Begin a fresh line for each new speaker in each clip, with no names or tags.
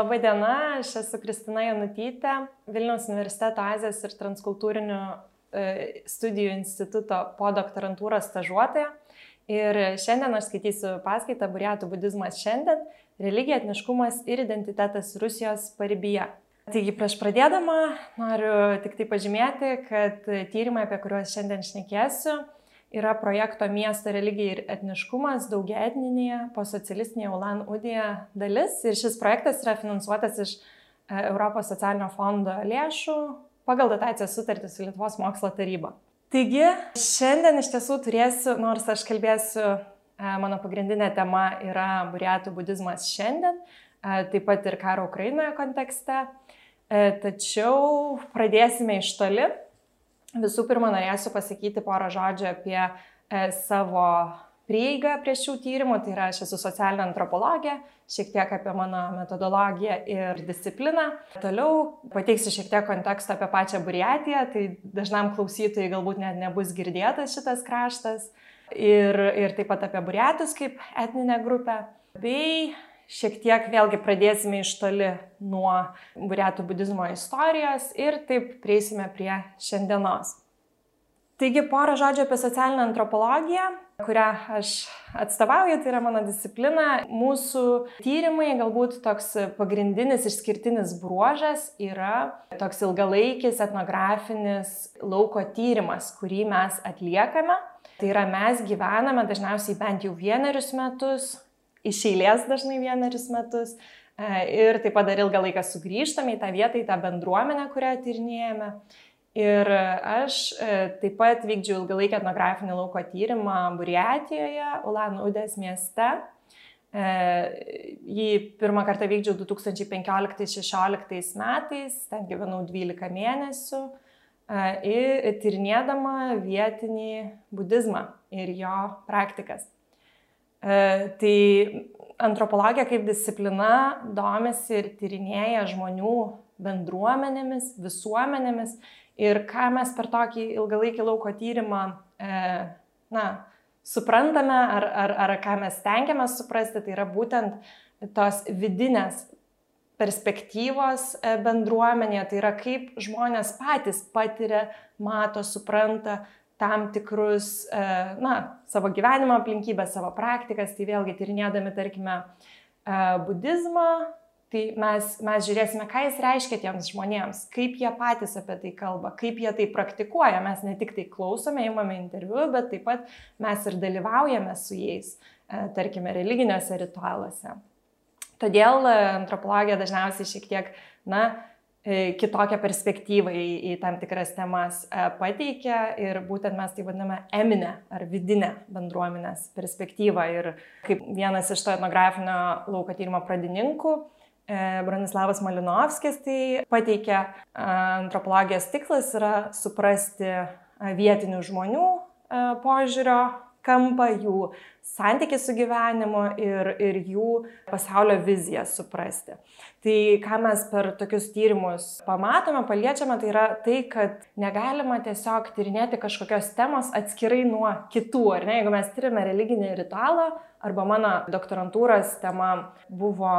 Labą dieną, aš esu Kristina Janutytė, Vilniaus universiteto Azijos ir transkultūrinių e, studijų instituto podoktorantūros stažuotoja. Ir šiandien aš skaitysiu paskaitą Buriatų budizmas šiandien - religija, etniškumas ir identitetas Rusijos paribyje. Taigi prieš pradėdama noriu tik tai pažymėti, kad tyrimai, apie kuriuos šiandien šnekėsiu, yra projekto miesto religija ir etniškumas daugia etninėje, posocialistinėje Ulan Udėje dalis. Ir šis projektas yra finansuotas iš e, Europos socialinio fondo lėšų pagal dotacijos sutartį su Lietuvos mokslo taryba. Taigi, šiandien iš tiesų turėsiu, nors aš kalbėsiu, e, mano pagrindinė tema yra buriatų budizmas šiandien, e, taip pat ir karo Ukrainoje kontekste. Tačiau pradėsime iš toli Visų pirma, norėsiu pasakyti porą žodžių apie e, savo prieigą prie šių tyrimų, tai yra aš esu socialinė antropologė, šiek tiek apie mano metodologiją ir discipliną. Toliau pateiksiu šiek tiek konteksto apie pačią Buriatiją, tai dažnam klausytojai galbūt net nebus girdėtas šitas kraštas. Ir, ir taip pat apie Buriatus kaip etninę grupę. Bei šiek tiek vėlgi pradėsime iš toli nuo buriatų budizmo istorijos ir taip prieisime prie šiandienos. Taigi porą žodžių apie socialinę antropologiją, kurią aš atstovauju, tai yra mano disciplina. Mūsų tyrimai, galbūt toks pagrindinis išskirtinis bruožas yra toks ilgalaikis etnografinis lauko tyrimas, kurį mes atliekame. Tai yra mes gyvename dažniausiai bent jau vienerius metus iš eilės dažnai vienerius metus. E, ir taip pat dar ilgą laiką sugrįžtame į tą vietą, į tą bendruomenę, kurią tyrinėjame. Ir aš e, taip pat vykdžiau ilgalaikį etnografinį lauko tyrimą Buriatijoje, Ulan Udės mieste. E, jį pirmą kartą vykdžiau 2015-2016 metais, ten gyvenau 12 mėnesių tyrinėdama vietinį budizmą ir jo praktikas. E, tai antropologija kaip disciplina domisi ir tyrinėja žmonių bendruomenėmis, visuomenėmis. Ir ką mes per tokį ilgalaikį lauko tyrimą, e, na, suprantame ar, ar, ar ką mes tenkiamės suprasti, tai yra būtent tos vidinės perspektyvos e, bendruomenėje, tai yra kaip žmonės patys patiria, mato, supranta tam tikrus, e, na, savo gyvenimo aplinkybės, savo praktikas, tai vėlgi tyrinėdami, tarkime, e, budizmą, tai mes, mes žiūrėsime, ką jis reiškia tiems žmonėms, kaip jie patys apie tai kalba, kaip jie tai praktikuoja. Mes ne tik tai klausome, įmame interviu, bet taip pat mes ir dalyvaujame su jais, e, tarkime, religiniuose ritualuose. Todėl antropologija dažniausiai šiek tiek, na, kitokią perspektyvą į, į tam tikras temas e, pateikia ir būtent mes tai vadiname eminę ar vidinę bendruomenės perspektyvą. Ir kaip vienas iš to etnografinio lauko tyrimo pradininkų, e, Bronislavas Malinovskis, tai pateikia antropologijos tikslas yra suprasti vietinių žmonių požiūrio kampą, jų santykį su gyvenimu ir, ir jų pasaulio viziją suprasti. Tai ką mes per tokius tyrimus pamatome, paliečiame, tai yra tai, kad negalima tiesiog tyrinėti kažkokios temos atskirai nuo kitų. Ar ne, jeigu mes tyrime religinį ritualą, arba mano doktorantūros tema buvo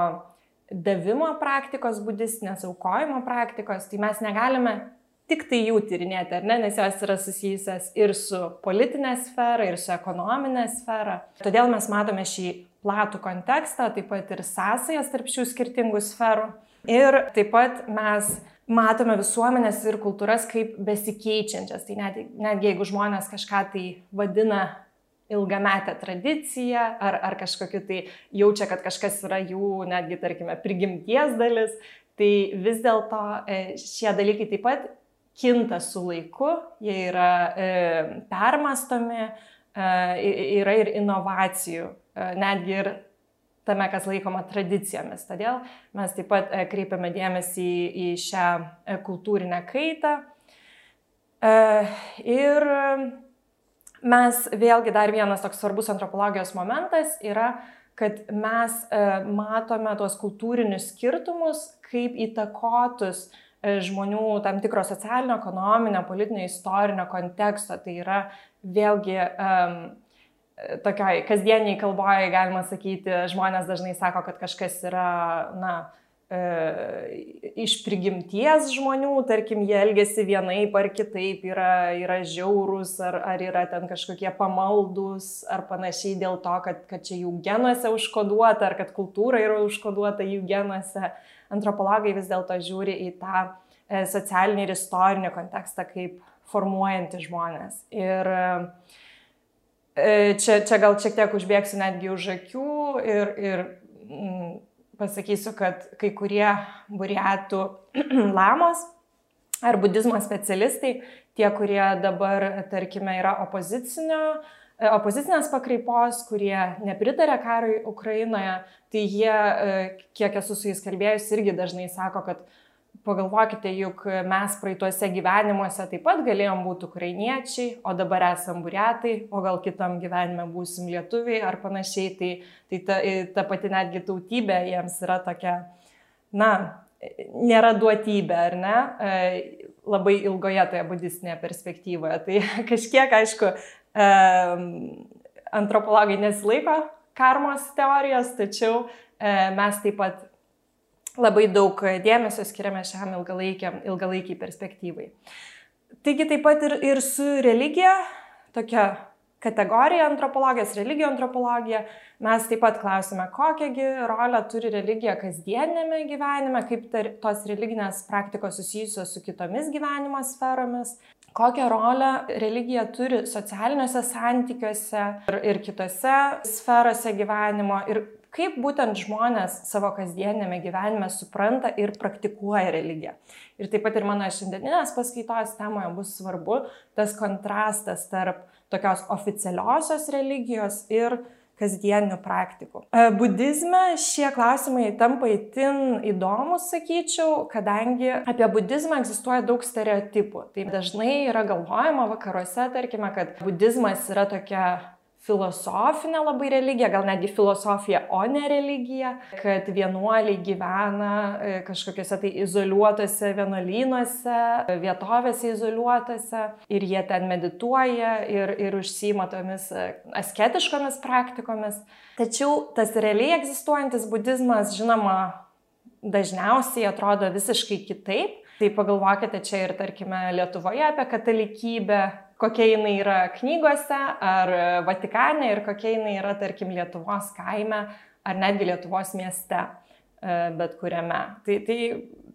davimo praktikos budistinės, aukojimo praktikos, tai mes negalime tik tai jų tyrinėti, ar ne, nes jos yra susijusios ir su politinė sfera, ir su ekonominė sfera. Todėl mes matome šį platų kontekstą, taip pat ir sąsajas tarp šių skirtingų sferų. Ir taip pat mes matome visuomenės ir kultūras kaip besikeičiančias. Tai net, netgi jeigu žmonės kažką tai vadina ilgametę tradiciją ar, ar kažkokiu tai jaučia, kad kažkas yra jų netgi, tarkime, prigimties dalis, tai vis dėlto e, šie dalykai taip pat kinta su laiku, jie yra e, permastomi, e, yra ir inovacijų, e, netgi ir tame, kas laikoma tradicijomis. Todėl mes taip pat e, kreipiame dėmesį į, šią e, kultūrinę kaitą. E, ir mes vėlgi dar vienas toks svarbus antropologijos momentas yra, kad mes matome tuos kultūrinius skirtumus kaip įtakotus E, žmonių tam tikro socialinio, ekonominio, politinio, istorinio konteksto. Tai yra vėlgi um, tokioj kasdieniai kalboje, galima sakyti, žmonės dažnai sako, kad kažkas yra, na, iš prigimties žmonių, tarkim, jie elgesi vienaip ar kitaip, yra, yra žiaurūs, ar, ar yra ten kažkokie pamaldus, ar panašiai dėl to, kad, kad čia jų genuose užkoduota, ar kad kultūra yra užkoduota jų genuose. Antropologai vis dėlto žiūri į tą e, socialinį ir istorinį kontekstą kaip formuojantį žmonės. Ir e, čia, čia gal šiek tiek užbėgsiu netgi už akių ir, ir mm, pasakysiu, kad kai kurie buriatų lamos ar budizmo specialistai, tie, kurie dabar, tarkime, yra opozicinio, opozicinės pakraipos, kurie nepritarė karui Ukrainoje, tai jie, e, kiek esu su jais kalbėjus, irgi dažnai sako, kad pagalvokite, juk mes praeituose gyvenimuose taip pat galėjom būti ukrainiečiai, o dabar esam buriatai, o gal kitam gyvenime būsim lietuviai ar panašiai. Tai, tai ta, ta pati netgi tautybė jiems yra tokia, na, nėra duotybė, ar ne, e, labai ilgoje toje budistinėje perspektyvoje. Tai kažkiek, aišku, e, antropologai nesilaiko karmos teorijos, tačiau mes taip pat labai daug dėmesio skiriame šiam ilgalaikiam, ilgalaikiai perspektyvai. Taigi taip pat ir, ir su religija, tokia kategorija antropologijos, religijų antropologija, mes taip pat klausime, kokiągi rolę turi religija kasdienėme gyvenime, kaip tar, tos religinės praktikos susijusios su kitomis gyvenimo sferomis, kokią rolę religija turi socialiniuose santykiuose ir, ir kitose sferose gyvenimo ir kaip būtent žmonės savo kasdienėme gyvenime supranta ir praktikuoja religiją. Ir taip pat ir mano šiandieninės paskaitos temoje bus svarbu tas kontrastas tarp tokios oficialiosios religijos ir kasdienių praktikų. E, budizme šie klausimai tampa įtin įdomus, sakyčiau, kadangi apie budizmą egzistuoja daug stereotipų. Tai dažnai yra galvojama vakaruose, tarkime, kad budizmas yra tokia filosofinė labai religija, gal netgi filosofija, o ne religija, kad vienuoliai gyvena e, kažkokiuose tai izoliuotose vienuolynuose, vietovėse izoliuotose ir jie ten medituoja ir, ir užsima tomis e, asketiškomis praktikomis. Tačiau tas realiai egzistuojantis budizmas, žinoma, dažniausiai atrodo visiškai kitaip. Tai pagalvokite čia ir, tarkime, Lietuvoje apie katalikybę, kokia jinai yra knygose ar Vatikane ir kokia jinai yra, tarkim, Lietuvos kaime ar netgi Lietuvos mieste, e, bet kuriame. Tai, tai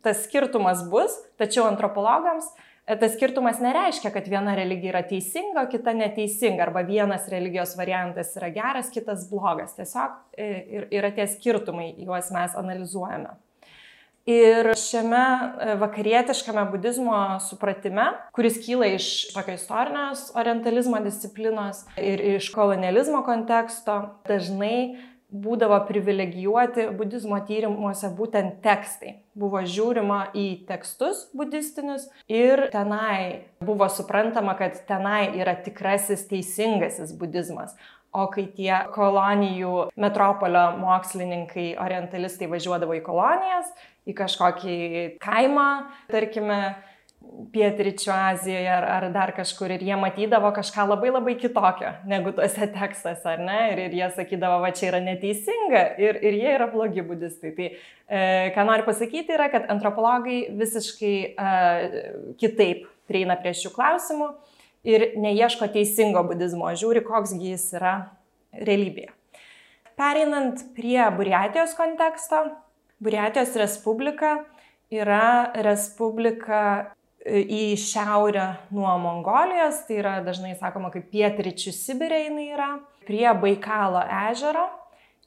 tas skirtumas bus, tačiau antropologams e, tas skirtumas nereiškia, kad viena religija yra teisinga, o kita neteisinga, arba vienas religijos variantas yra geras, kitas blogas. Tiesiog e, yra tie skirtumai, juos mes analizuojame. Ir šiame e, vakarietiškame budizmo supratime, kuris kyla iš tokio istorinės orientalizmo disciplinos ir iš kolonializmo konteksto, dažnai būdavo privilegijuoti budizmo tyrimuose būtent tekstai. Buvo žiūrima į tekstus budistinius ir tenai buvo suprantama, kad tenai yra tikrasis teisingasis budizmas. O kai tie kolonijų metropolio mokslininkai, orientalistai važiuodavo į kolonijas, į kažkokį kaimą, tarkime, Pietričio Azijoje ar, ar dar kažkur ir jie matydavo kažką labai labai kitokio negu tuose tekstuose, ar ne? Ir, ir jie sakydavo, va čia yra neteisinga ir, ir jie yra blogi budistai. Tai e, ką noriu pasakyti yra, kad antropologai visiškai e, kitaip prieina prie šių klausimų ir neieško teisingo budizmo, žiūri, koksgi jis yra realybėje. Pereinant prie Buriatijos konteksto, Buriatijos Respublika yra respublika e, į šiaurę nuo Mongolijos, tai yra dažnai sakoma kaip pietryčių Sibirė jinai yra, prie Baikalo ežero.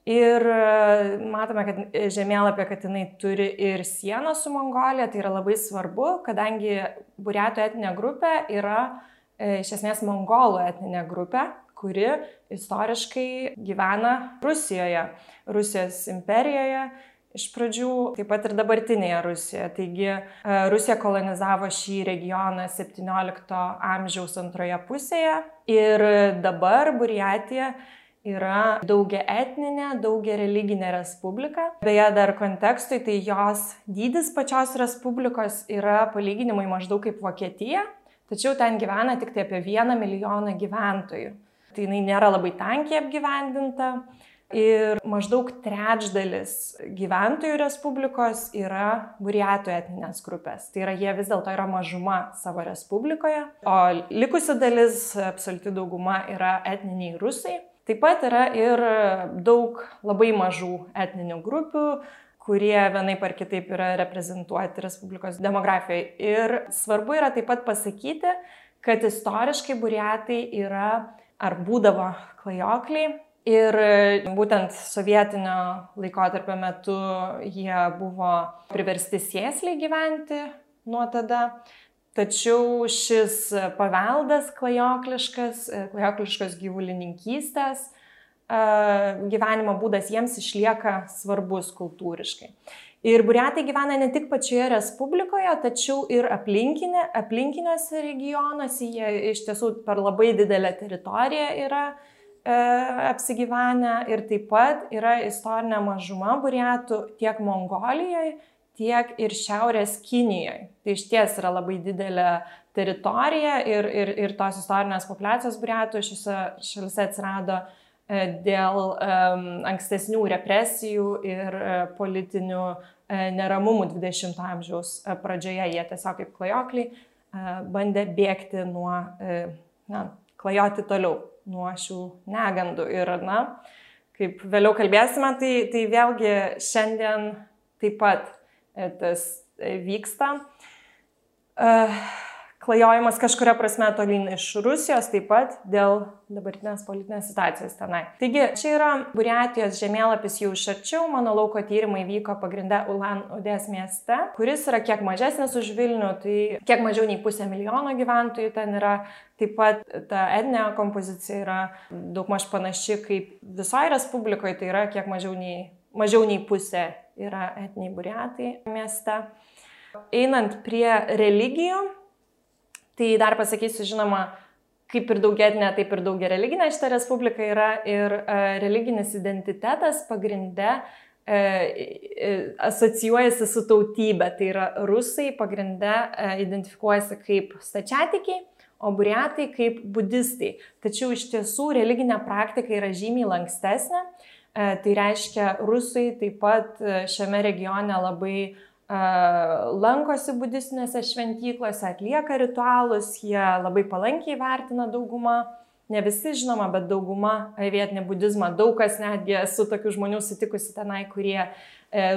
Ir e, matome, kad žemėlapė, kad jinai turi ir sieną su Mongolija, tai yra labai svarbu, kadangi Buriato etinė grupė yra e, iš esmės mongolų etinė grupė, kuri istoriškai gyvena Rusijoje, Rusijos imperijoje iš pradžių, taip pat ir dabartinėje Rusijoje. Taigi e, Rusija kolonizavo šį regioną 17 amžiaus antroje pusėje ir dabar Buriatija yra daugia etninė, daugia religinė respublika. Beje, dar kontekstui, tai jos dydis pačios respublikos yra palyginimai maždaug kaip Vokietija, tačiau ten gyvena tik tai apie vieną milijoną gyventojų. Tai jinai nėra labai tankiai apgyvendinta. Ir maždaug trečdalis gyventojų Respublikos yra buriatų etninės grupės. Tai yra jie vis dėlto yra mažuma savo Respublikoje, o likusi dalis, absoliuti dauguma yra etniniai rusai. Taip pat yra ir daug labai mažų etninių grupių, kurie vienaip ar kitaip yra reprezentuoti Respublikos demografijoje. Ir svarbu yra taip pat pasakyti, kad istoriškai buriatai yra ar būdavo klajokliai Ir būtent sovietinio laikotarpio metu jie buvo priversti sėsliai gyventi nuo tada. Tačiau šis paveldas klajokliškas, klajokliškas gyvulininkystės gyvenimo būdas jiems išlieka svarbus kultūriškai. Ir buriatai gyvena ne tik pačioje Respublikoje, tačiau ir aplinkinė, aplinkiniuose regionuose. Jie iš tiesų per labai didelę teritoriją yra uh, E, apsigyvenę ir taip pat yra istorinė mažuma buriatų tiek Mongolijoje, tiek ir Šiaurės Kinijoje. Tai iš ties yra labai didelė teritorija ir, ir, ir tos istorinės populiacijos buriatų šiuose šalise atsirado e, dėl um, ankstesnių represijų ir uh, politinių uh, neramumų 20-ojo amžiaus pradžioje. Jie tiesiog kaip klajokliai uh, bandė bėgti nuo, uh, na, klajoti toliau nuo šių negandų. Ir, na, kaip vėliau kalbėsime, tai, tai vėlgi šiandien taip pat e, tas e, vyksta. Uh, klajojimas kažkuria prasme tolyn iš Rusijos, taip pat dėl dabartinės politinės situacijos tenai. Taigi, čia yra Buriatijos žemėlapis jau iš arčiau, mano lauko tyrimai vyko pagrindę Ulan Udės mieste, kuris yra kiek mažesnis už Vilnių, tai kiek mažiau nei pusė milijono gyventojų ten yra. Taip pat ta etninė kompozicija yra daugmaž panaši kaip visoje Respublikoje, tai yra kiek mažiau nei, mažiau nei pusė yra etniai buriatai mieste. Einant prie religijų, Tai dar pasakysiu, žinoma, kaip ir daugetinė, taip ir daugia religinė šita respublika yra ir e, religinis identitetas pagrinde e, asocijuojasi su tautybė. Tai yra rusai pagrinde e, identifikuojasi kaip stačiatikiai, o buriatai kaip budistai. Tačiau iš tiesų religinė praktika yra žymiai lankstesnė. E, tai reiškia, rusai taip pat e, šiame regione labai lankosi budistinėse šventyklose, atlieka ritualus, jie labai palankiai vertina daugumą, ne visi žinoma, bet dauguma vietinį budizmą, daug kas netgi esu tokių žmonių sutikusi tenai, kurie e,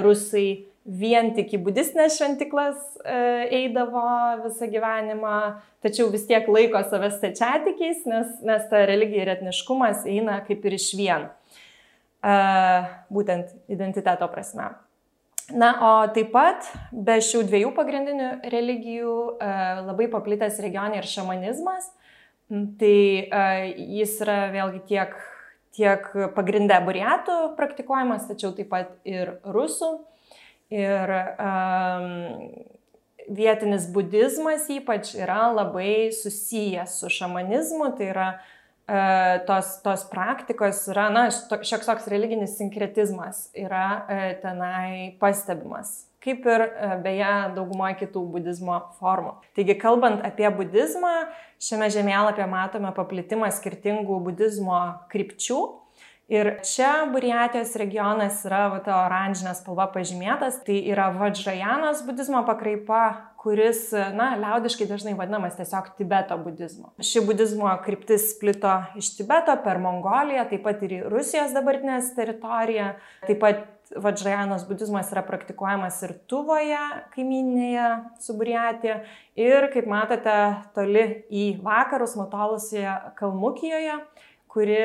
rusai vien tik į budistinės šventiklas e, eidavo visą gyvenimą, tačiau vis tiek laiko savęs tečiatikiais, nes, nes ta religija ir etniškumas eina kaip ir iš vien, e, būtent identiteto prasme. Na, o taip pat be šių dviejų pagrindinių religijų e, labai paplitęs regione ir šamanizmas. Tai e, jis yra vėlgi tiek, tiek pagrindę buriatų praktikuojamas, tačiau taip pat ir rusų. Ir um, vietinis budizmas ypač yra labai susijęs su šamanizmu, tai yra uh, tos, tos praktikos yra, na, šioks toks religinis sinkretizmas yra e, tenai pastebimas. Kaip ir e, beje daugumoje kitų budizmo formų. Taigi, kalbant apie budizmą, šiame žemėlapyje matome paplitimą skirtingų budizmo krypčių. Ir čia Buriatijos regionas yra va, ta oranžinė spalva pažymėtas, tai yra Vadžrajanas budizmo pakraipa, kuris, na, liaudiškai dažnai vadinamas tiesiog Tibeto budizmu. Ši budizmo kryptis plito iš Tibeto per Mongoliją, taip pat ir į Rusijos dabartinės teritoriją, taip pat Vadžrajanos budizmas yra praktikuojamas ir Tuvoje, kaiminėje su Buriatija. Ir, kaip matote, toli į vakarus nutolusioje Kalmukijoje kuri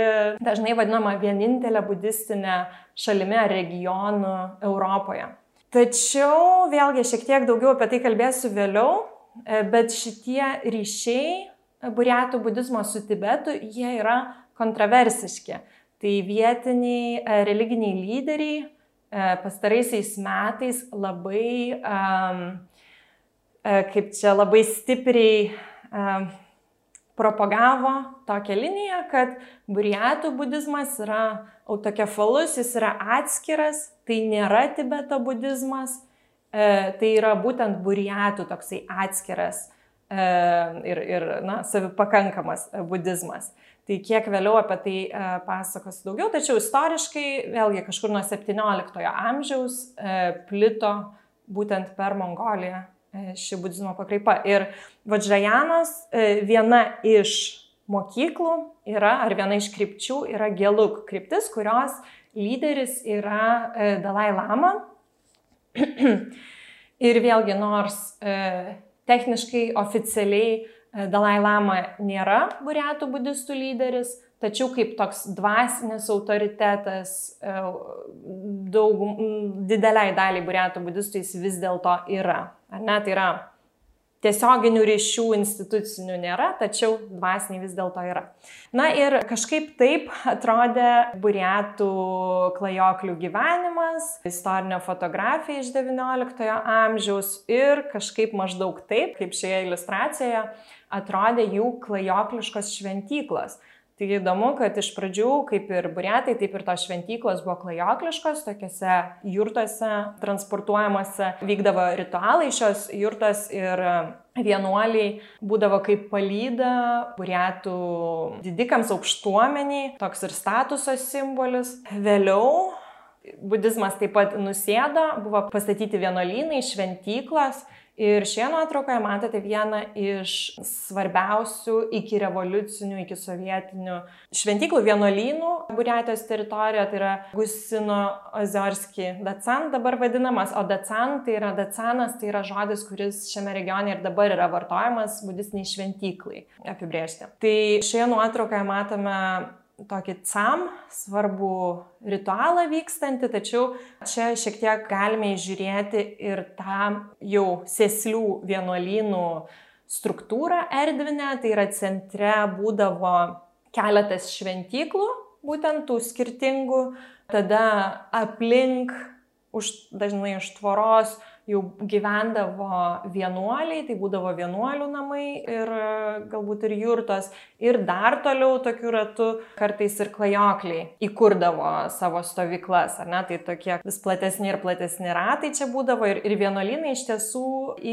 dažnai vadinama vienintelė budistinė šalimi ar regionu Europoje. Tačiau vėlgi šiek tiek daugiau apie tai kalbėsiu vėliau, e, bet šitie ryšiai buriatų budizmo su Tibetu, jie yra kontroversiški. Tai vietiniai e, religiniai lyderiai e, pastaraisiais metais labai, kaip čia labai stipriai propagavo tokią liniją, kad buriatų budizmas yra autokefalus, jis yra atskiras, tai nėra Tibeto budizmas, e, tai yra būtent buriatų toksai atskiras e, ir, ir na, savipakankamas budizmas. Tai kiek vėliau apie tai e, pasakosiu daugiau, tačiau istoriškai vėlgi kažkur nuo 17 amžiaus e, plito būtent per Mongoliją e, ši budizmo pakraipa. Ir Vadžajanas e, viena iš mokyklų yra, ar viena iš krypčių yra Geluk kryptis, kurios lyderis yra e, Dalai Lama. Ir vėlgi, nors techniškai, oficialiai Dalai Lama nėra buriatų budistų lyderis, Tačiau kaip toks dvasinis autoritetas e, daug, dideliai daliai buriatų budistų jis vis dėlto yra. Ar ne? Tai yra tiesioginių ryšių institucinių nėra, tačiau dvasiniai vis dėlto yra. Na ir kažkaip taip atrodė buriatų klajoklių gyvenimas, istorinė fotografija iš XIX amžiaus ir kažkaip maždaug taip, kaip šioje iliustracijoje, atrodė jų klajokliškos šventyklos. Tai įdomu, kad iš pradžių, kaip ir burėtai, taip ir tos šventyklos buvo klajokliškos, tokiuose jurtose transportuojamuose vykdavo ritualai šios jurtos ir vienuoliai būdavo kaip palyda burėtų didikams aukštuomeniai, toks ir statuso simbolis. Vėliau budizmas taip pat nusėdo, buvo pastatyti vienuolynai, šventyklos Ir šioje nuotraukoje matote vieną iš svarbiausių iki revoliucinių, iki sovietinių šventyklų vienuolynų Buriatijos teritorijoje, tai yra Gusino Ozorski Dacan dabar vadinamas, o Dacan tai yra Dacanas, tai yra žodis, kuris šiame regione ir dabar yra vartojamas budistiniai šventyklai apibrėžti. Tai šioje nuotraukoje matome tokį CAM svarbų ritualą vykstantį, tačiau čia šiek tiek galime įžiūrėti ir tą jau sėslių vienuolynų struktūrą erdvinę, tai yra centre būdavo keletas šventyklų, būtent tų skirtingų, tada aplink, už, dažnai už tvoros jau gyvendavo vienuoliai, tai būdavo vienuolių namai ir e, galbūt ir jurtos. Ir dar toliau tokiu ratu kartais ir klajokliai įkurdavo savo stovyklas, ar ne? Tai tokie vis platesni ir platesni ratai čia būdavo. Ir, ir vienuolynai iš tiesų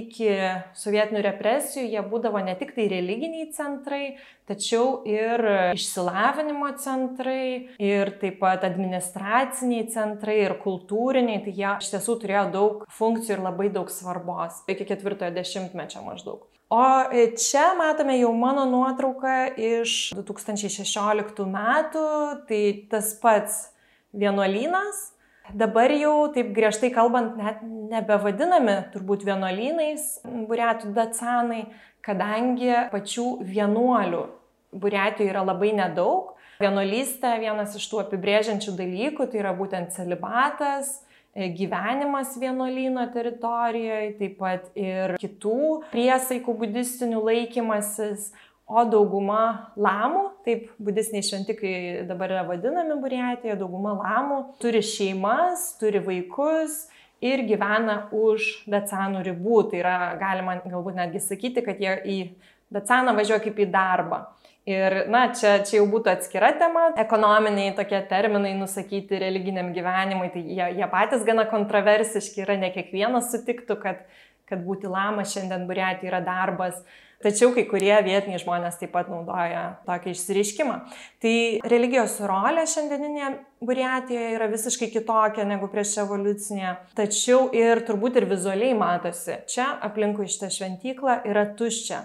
iki sovietinių represijų jie būdavo ne tik tai religiniai centrai, tačiau ir išsilavinimo centrai, ir taip pat administraciniai centrai, ir kultūriniai. Tai jie iš tiesų turėjo daug funkcijų ir labai daug svarbos iki ketvirtojo dešimtmečio maždaug. O čia matome jau mano nuotrauką iš 2016 metų, tai tas pats vienuolynas. Dabar jau, taip griežtai kalbant, net nebevadinami turbūt vienuolynais buriatų dacanai, kadangi pačių vienuolių buriatijoje yra labai nedaug. Vienuolystė vienas iš tų apibrėžiančių dalykų, tai yra būtent celibatas, E, gyvenimas vienuolyno teritorijoje, taip pat ir kitų priesaikų budistinių laikymasis, o dauguma lamų, taip budistiniai šventikai dabar yra vadinami Buriatijoje, dauguma lamų turi šeimas, turi vaikus ir gyvena už Dacanų ribų. Tai yra galima galbūt netgi sakyti, kad jie į Dacaną važiuoja kaip į darbą. Ir, na, čia, čia jau būtų atskira tema. Ekonominiai tokie terminai nusakyti religiniam gyvenimui, tai jie, jie patys gana kontroversiški yra, ne kiekvienas sutiktų, kad, kad būti lama šiandien burėti yra darbas. Tačiau kai kurie vietiniai žmonės taip pat naudoja tokį išsiriškimą. Tai religijos rolė šiandieninėje Buriatijoje yra visiškai kitokia negu prieš evoliucinę. Tačiau ir turbūt ir vizualiai matosi, čia aplinkui šitą šventyklą yra tuščia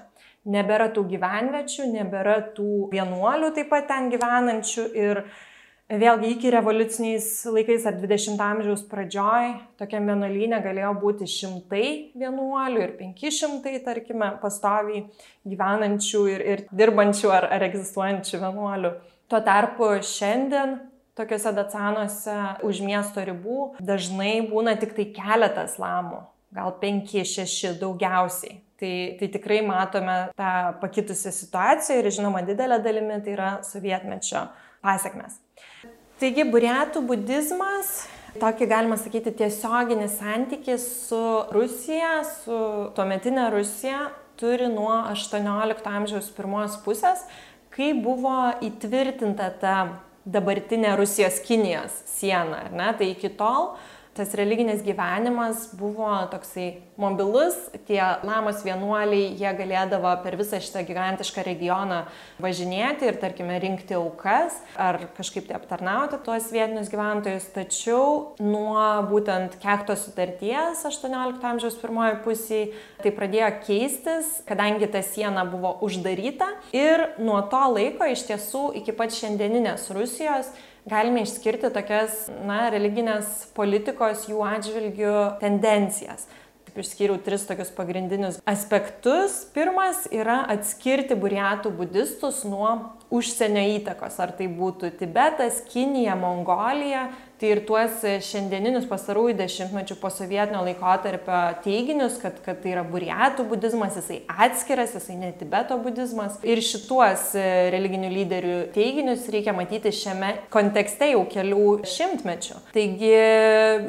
nebėra tų gyvenviečių, nebėra tų vienuolių taip pat ten gyvenančių ir vėlgi iki revoliuciniais laikais ar 20 amžiaus pradžioj tokiam vienuolynė galėjo būti šimtai vienuolių ir 500, tarkime, pastoviai gyvenančių ir, ir dirbančių ar, ar egzistuojančių vienuolių. Tuo tarpu šiandien tokiuose dacanuose už miesto ribų dažnai būna tik tai keletas lamų, gal 5-6 daugiausiai. Tai, tai tikrai matome tą pakitusią situaciją ir žinoma didelė dalimi tai yra sovietmečio pasiekmes. Taigi, burėtų budizmas, tokį galima sakyti tiesioginį santykį su Rusija, su tuometinė Rusija, turi nuo 18 amžiaus pirmos pusės, kai buvo įtvirtinta ta dabartinė Rusijos Kinijos siena. Tai iki tol tas religinis gyvenimas buvo toksai mobilus, tie lamos vienuoliai, jie galėdavo per visą šitą gigantišką regioną važinėti ir, tarkime, rinkti aukas ar kažkaip tai aptarnauti tuos vietinius gyventojus, tačiau nuo būtent kekto sutarties 18 amžiaus pirmoji pusėje tai pradėjo keistis, kadangi ta siena buvo uždaryta. Ir nuo to laiko iš tiesų iki pat šiandieninės Rusijos galime išskirti tokias, na, religinės politikos jų atžvilgių tendencijas. Taip išskyriau tris tokius pagrindinius aspektus. Pirmas yra atskirti buriatų budistus nuo užsienio įtakos, ar tai būtų Tibetas, Kinija, Mongolija, tai ir tuos šiandieninius pasarųjų dešimtmečių posovietinio laikotarpio teiginius, kad, kad tai yra buriatų budizmas, jisai atskiras, jisai ne Tibeto budizmas. Ir šituos religinių lyderių teiginius reikia matyti šiame kontekste jau kelių šimtmečių. Taigi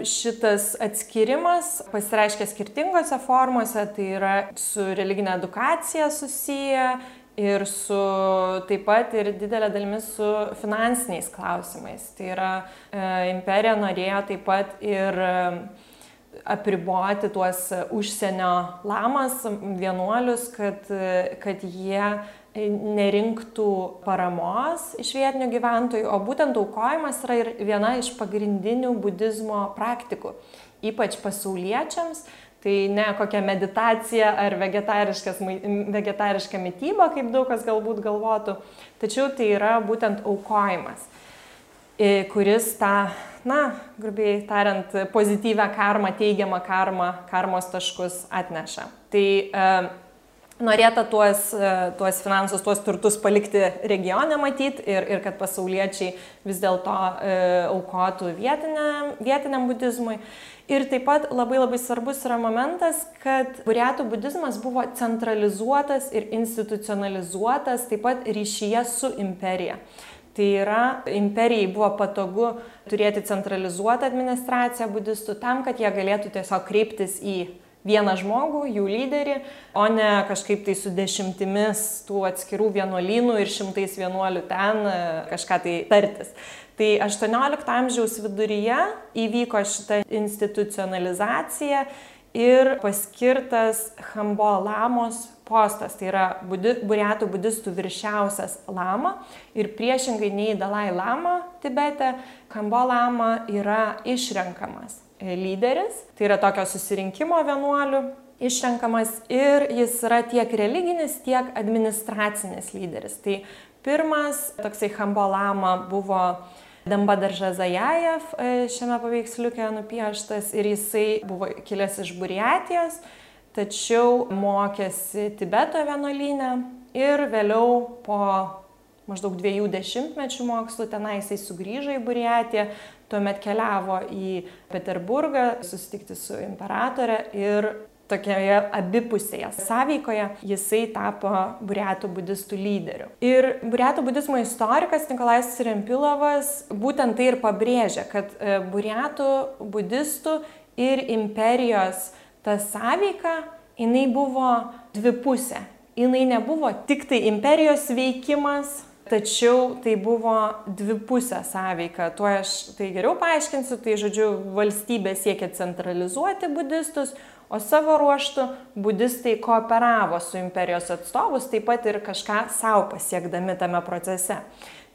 šitas atskirimas pasireiškia skirtingose formose, tai yra su religinė edukacija susiję ir su taip pat ir didelė dalimi su finansiniais klausimais. Tai yra e, imperija norėjo taip pat ir e, apriboti tuos užsienio lamas, vienuolius, kad, e, kad jie nerinktų paramos iš vietinių gyventojų, o būtent aukojimas yra ir viena iš pagrindinių budizmo praktikų, ypač pasauliečiams, Tai ne kokia meditacija ar vegetariška mytyba, kaip daug kas galbūt galvotų, tačiau tai yra būtent aukojimas, kuris tą, na, grubiai tariant, pozityvę karmą, teigiamą karmą, karmos taškus atneša. Tai e, norėta tuos, e, tuos finansus, tuos turtus palikti regione matyti ir, ir kad pasauliečiai vis dėlto e, aukotų vietiniam, vietiniam budizmui. Ir taip pat labai labai svarbus yra momentas, kad buriatų budizmas buvo centralizuotas ir institucionalizuotas taip pat ryšyje su imperija. Tai yra, imperijai buvo patogu turėti centralizuotą administraciją budistų tam, kad jie galėtų tiesiog kreiptis į vieną žmogų, jų lyderį, o ne kažkaip tai su dešimtimis tų atskirų vienuolynų ir šimtais vienuolių ten e, kažką tai tartis. Tai 18 amžiaus viduryje įvyko šita institucionalizacija ir paskirtas Hambo lamos postas, tai yra budi, buriatų budistų viršiausias lama. Ir priešingai nei Dalai lama Tibete, Hambo lama yra išrenkamas lyderis, tai yra tokio susirinkimo vienuolių išrenkamas ir jis yra tiek religinis, tiek administracinis lyderis. Tai pirmas toksai Hambolama buvo Dambadar Zajajev e, šiame paveiksliuke nupieštas ir jisai buvo kilęs iš Buriatijos, tačiau mokėsi Tibeto vienuolynę ir vėliau po maždaug dviejų dešimtmečių mokslų tenai jisai sugrįžo į Buriatiją, tuomet keliavo į Peterburgą susitikti su imperatore ir tokioje abipusėje sąveikoje jisai tapo buriatų budistų lyderiu. Ir buriatų budizmo istorikas Nikolais Rempilovas būtent tai ir pabrėžia, kad e, buriatų budistų ir imperijos ta sąveika, jinai buvo dvipusė. Jinai nebuvo tik tai imperijos veikimas, Tačiau tai buvo dvipusė sąveika. Tuo aš tai geriau paaiškinsiu. Tai žodžiu, valstybė siekia centralizuoti budistus, o savo ruoštų budistai kooperavo su imperijos atstovus, taip pat ir kažką savo pasiekdami tame procese.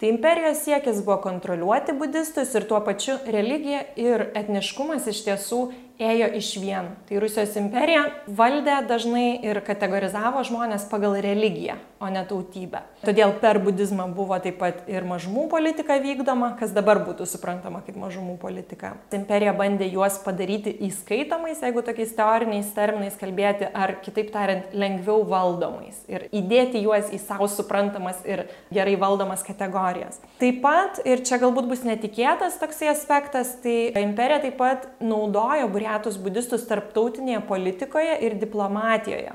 Tai imperijos siekis buvo kontroliuoti budistus ir tuo pačiu religija ir etniškumas iš tiesų ėjo iš vien. Tai Rusijos imperija valdė dažnai ir kategorizavo žmonės pagal religiją, o ne tautybę. Todėl per budizmą buvo taip pat ir mažumų politika vykdoma, kas dabar būtų suprantama kaip mažumų politika. Imperija bandė juos padaryti įskaitomais, jeigu tokiais teoriniais terminais kalbėti, ar kitaip tariant, lengviau valdomais ir įdėti juos į savo suprantamas ir gerai valdomas kategorijas. Taip pat, ir čia galbūt bus netikėtas toksai aspektas, tai imperija taip pat naudojo burė buriatus budistus tarptautinėje politikoje ir diplomatijoje.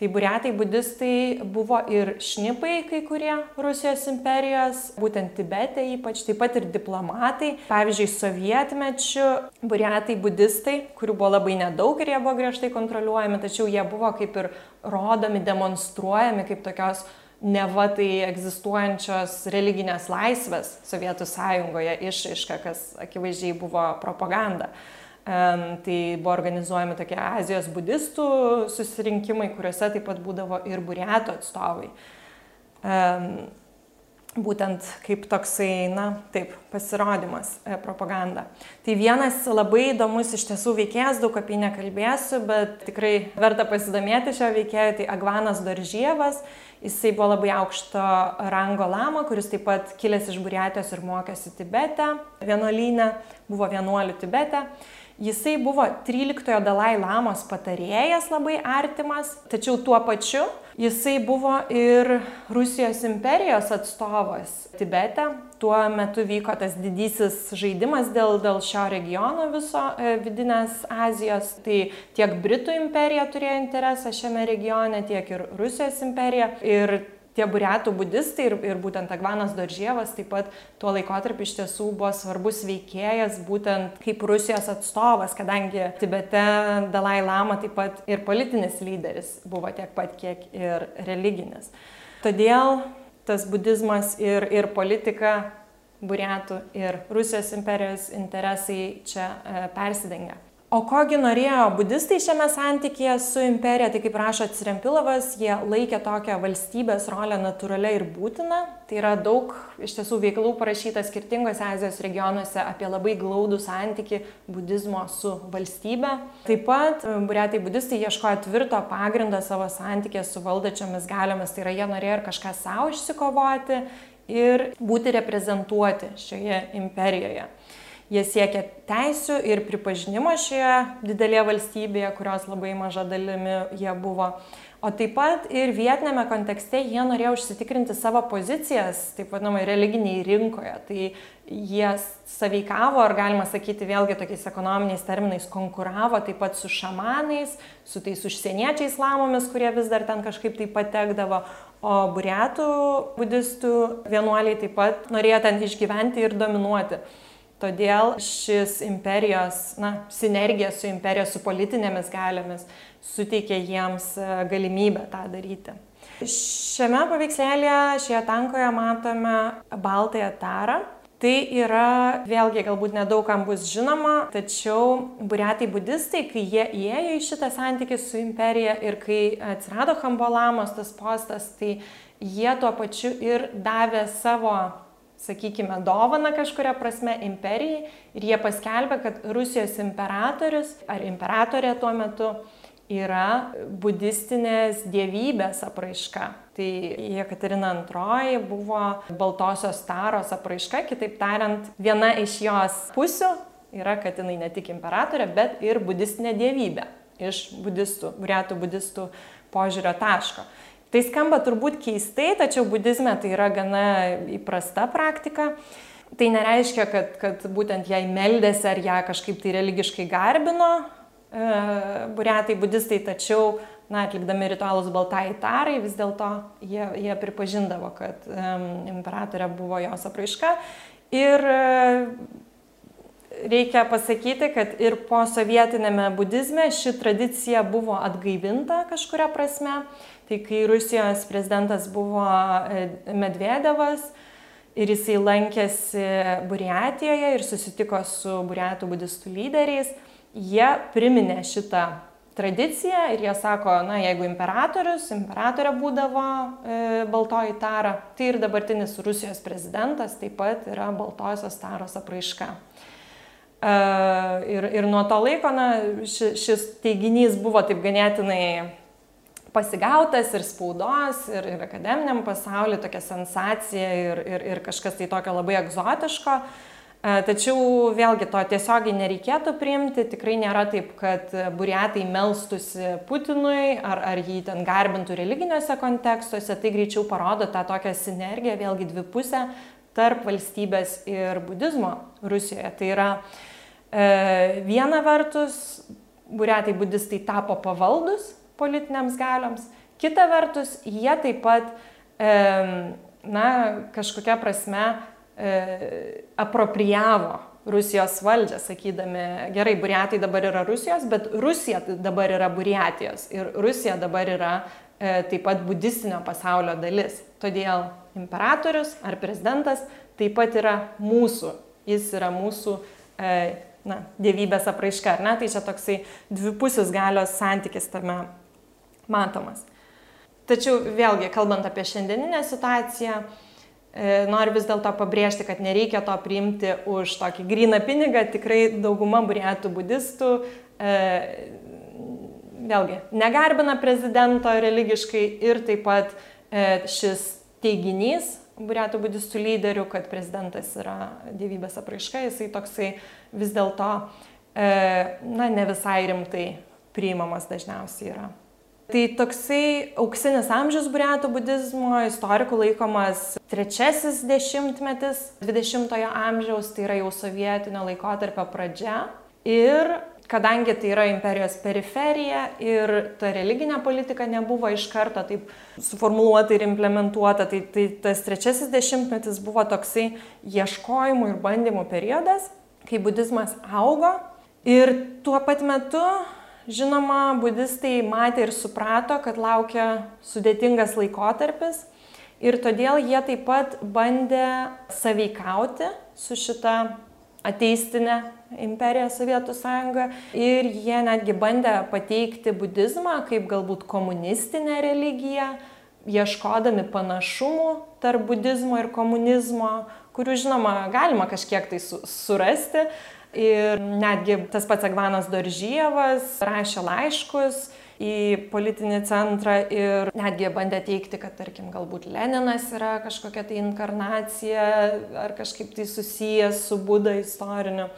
Tai buriatai budistai buvo ir šnipai kai kurie Rusijos imperijos, būtent Tibete ypač, taip pat ir diplomatai. Pavyzdžiui, sovietmečiu buriatai budistai, kurių buvo labai nedaug ir jie buvo griežtai kontroliuojami, tačiau jie buvo kaip ir rodomi, demonstruojami kaip tokios neva tai egzistuojančios religinės laisvės Sovietų sąjungoje išaiška, kas akivaizdžiai buvo propaganda. Tai buvo organizuojami tokie Azijos budistų susirinkimai, kuriuose taip pat būdavo ir buriato atstovai būtent kaip toksai, na, taip, pasirodymas, e, propaganda. Tai vienas labai įdomus iš tiesų veikėjas, daug apie jį nekalbėsiu, bet tikrai verta pasidomėti šio veikėjo, tai Agvanas Doržievas. Jisai buvo labai aukšto rango lama, kuris taip pat kilęs iš Buriatijos ir mokėsi Tibete, vienuolyne, buvo vienuolių Tibete. Jisai buvo 13 Dalai Lamos patarėjas labai artimas, tačiau tuo pačiu jisai buvo ir Rusijos imperijos atstovas Tibete. Tuo metu vyko tas didysis žaidimas dėl, dėl šio regiono viso e, vidinės Azijos. Tai tiek Britų imperija turėjo interesą šiame regione, tiek ir Rusijos imperija. Ir tie buriatų budistai ir, ir būtent Agvanas Doržievas taip pat tuo laikotarpiu iš tiesų buvo svarbus veikėjas būtent kaip Rusijos atstovas, kadangi Tibete Dalai Lama taip pat ir politinis lyderis buvo tiek pat, kiek ir religinis. Todėl tas budizmas ir, ir politika buriatų ir Rusijos imperijos interesai čia e, persidengia. O kogi norėjo budistai šiame santykėje su imperija, tai kaip rašo Cirempilovas, jie laikė tokią valstybės rolę natūralią ir būtiną. Tai yra daug iš tiesų veiklų parašyta skirtingose Azijos regionuose apie labai glaudų santyki budizmo su valstybe. Taip pat e, buriatai budistai ieškojo tvirto pagrindo savo santykė su valdačiomis galiomis, tai yra jie norėjo ir kažką savo išsikovoti ir būti reprezentuoti šioje imperijoje. Jie siekia teisių ir pripažinimo šioje didelėje valstybėje, kurios labai maža dalimi jie buvo. O taip pat ir vietinėme kontekste jie norėjo užsitikrinti savo pozicijas, taip vadinamai, religiniai rinkoje. Tai jie saveikavo, ar galima sakyti vėlgi tokiais ekonominiais terminais, konkuravo taip pat su šamanais, su tais užsieniečiais lamomis, kurie vis dar ten kažkaip tai patekdavo. O buriatų budistų vienuoliai taip pat norėjo ten išgyventi ir dominuoti. Todėl šis imperijos, na, sinergija su imperija, su politinėmis galiomis suteikia jiems e, galimybę tą daryti. Šiame paveikslėlėje, šioje tankoje matome baltąją tarą. Tai yra, vėlgi, galbūt nedaugam bus žinoma, tačiau buriatai budistai, kai jie įėjo į šitą santykį su imperija ir kai atsirado Hambolamos tas postas, tai jie tuo pačiu ir davė savo sakykime, dovana kažkuria prasme imperijai ir jie paskelbė, kad Rusijos imperatorius ar imperatorė tuo metu yra budistinės dievybės apraiška. Tai Jekaterina II buvo Baltosios taros apraiška, kitaip tariant, viena iš jos pusių yra, kad jinai ne tik imperatorė, bet ir budistinė dievybė iš budistų, buriatų budistų požiūrio taško. Tai skamba turbūt keistai, tačiau budizme tai yra gana įprasta praktika. Tai nereiškia, kad, kad būtent jai meldėsi ar ją kažkaip tai religiškai garbino e, buriatai budistai, tačiau, na, atlikdami ritualus baltai tarai, vis dėlto jie, jie pripažindavo, kad e, imperatorė buvo jos apraiška. Ir e, reikia pasakyti, kad ir po sovietinėme budizme ši tradicija buvo atgaivinta kažkuria prasme. Tai kai Rusijos prezidentas buvo e, Medvedevas ir jisai lankėsi Buriatijoje ir susitiko su Buriatų budistų lyderiais, jie priminė šitą tradiciją ir jie sako, na, jeigu imperatorius, imperatorė būdavo e, baltoji tara, tai ir dabartinis Rusijos prezidentas taip pat yra baltosios taros apraiška. E, ir, ir nuo to laiko, na, ši, šis teiginys buvo taip ganėtinai pasigautas ir spaudos, ir, ir akademiniam pasauliu tokia sensacija ir, ir, ir kažkas tai tokio labai egzotiško. E, tačiau vėlgi to tiesiogiai nereikėtų priimti, tikrai nėra taip, kad buriatai melstusi Putinui ar, ar jį ten garbintų religiniuose kontekstuose, tai greičiau parodo tą tokią sinergiją, vėlgi dvipusę tarp valstybės ir budizmo Rusijoje. Tai yra e, viena vertus, buriatai budistai tapo pavaldus politiniams galioms. Kita vertus, jie taip pat, na, kažkokia prasme e, aproprijavo Rusijos valdžią, sakydami, gerai, Buriatai dabar yra Rusijos, bet Rusija dabar yra Buriatijos ir Rusija dabar yra e, taip pat budistinio pasaulio dalis. Todėl imperatorius ar prezidentas taip pat yra mūsų, jis yra mūsų e, na, dievybės apraiška, ar ne? Tai čia toksai dvipusis galios santykis tame matomas. Tačiau vėlgi, kalbant apie šiandieninę situaciją, e, noriu vis dėlto pabrėžti, kad nereikia to priimti už tokį gryną pinigą. Tikrai dauguma burėtų budistų e, vėlgi negarbina prezidento religiškai ir taip pat e, šis teiginys burėtų budistų lyderių, kad prezidentas yra dievybės apraiška, jisai toksai vis dėlto, na, ne visai rimtai priimamas dažniausiai yra. Tai toksai auksinis amžius burėtų budizmo istorikų laikomas trečiasis dešimtmetis 20-ojo amžiaus, tai yra jau sovietinio laikotarpio pradžia. Ir kadangi tai yra imperijos periferija ir ta religinė politika nebuvo iš karto taip suformuoluota ir implementuota, tai, tai tas trečiasis dešimtmetis buvo toksai ieškojimų ir bandymų periodas, kai budizmas augo. Ir tuo pat metu Žinoma, budistai matė ir suprato, kad laukia sudėtingas laikotarpis ir todėl jie taip pat bandė saveikauti su šita ateistinė imperija Sovietų sąjunga ir jie netgi bandė pateikti budizmą kaip galbūt komunistinę religiją, ieškodami panašumų tarp budizmo ir komunizmo, kurių žinoma galima kažkiek tai surasti, Ir netgi tas pats Agvanas Doržyjevas rašė laiškus į politinį centrą ir netgi bandė teikti, kad tarkim galbūt Leninas yra kažkokia tai inkarnacija ar kažkaip tai susijęs su Buda istoriniu.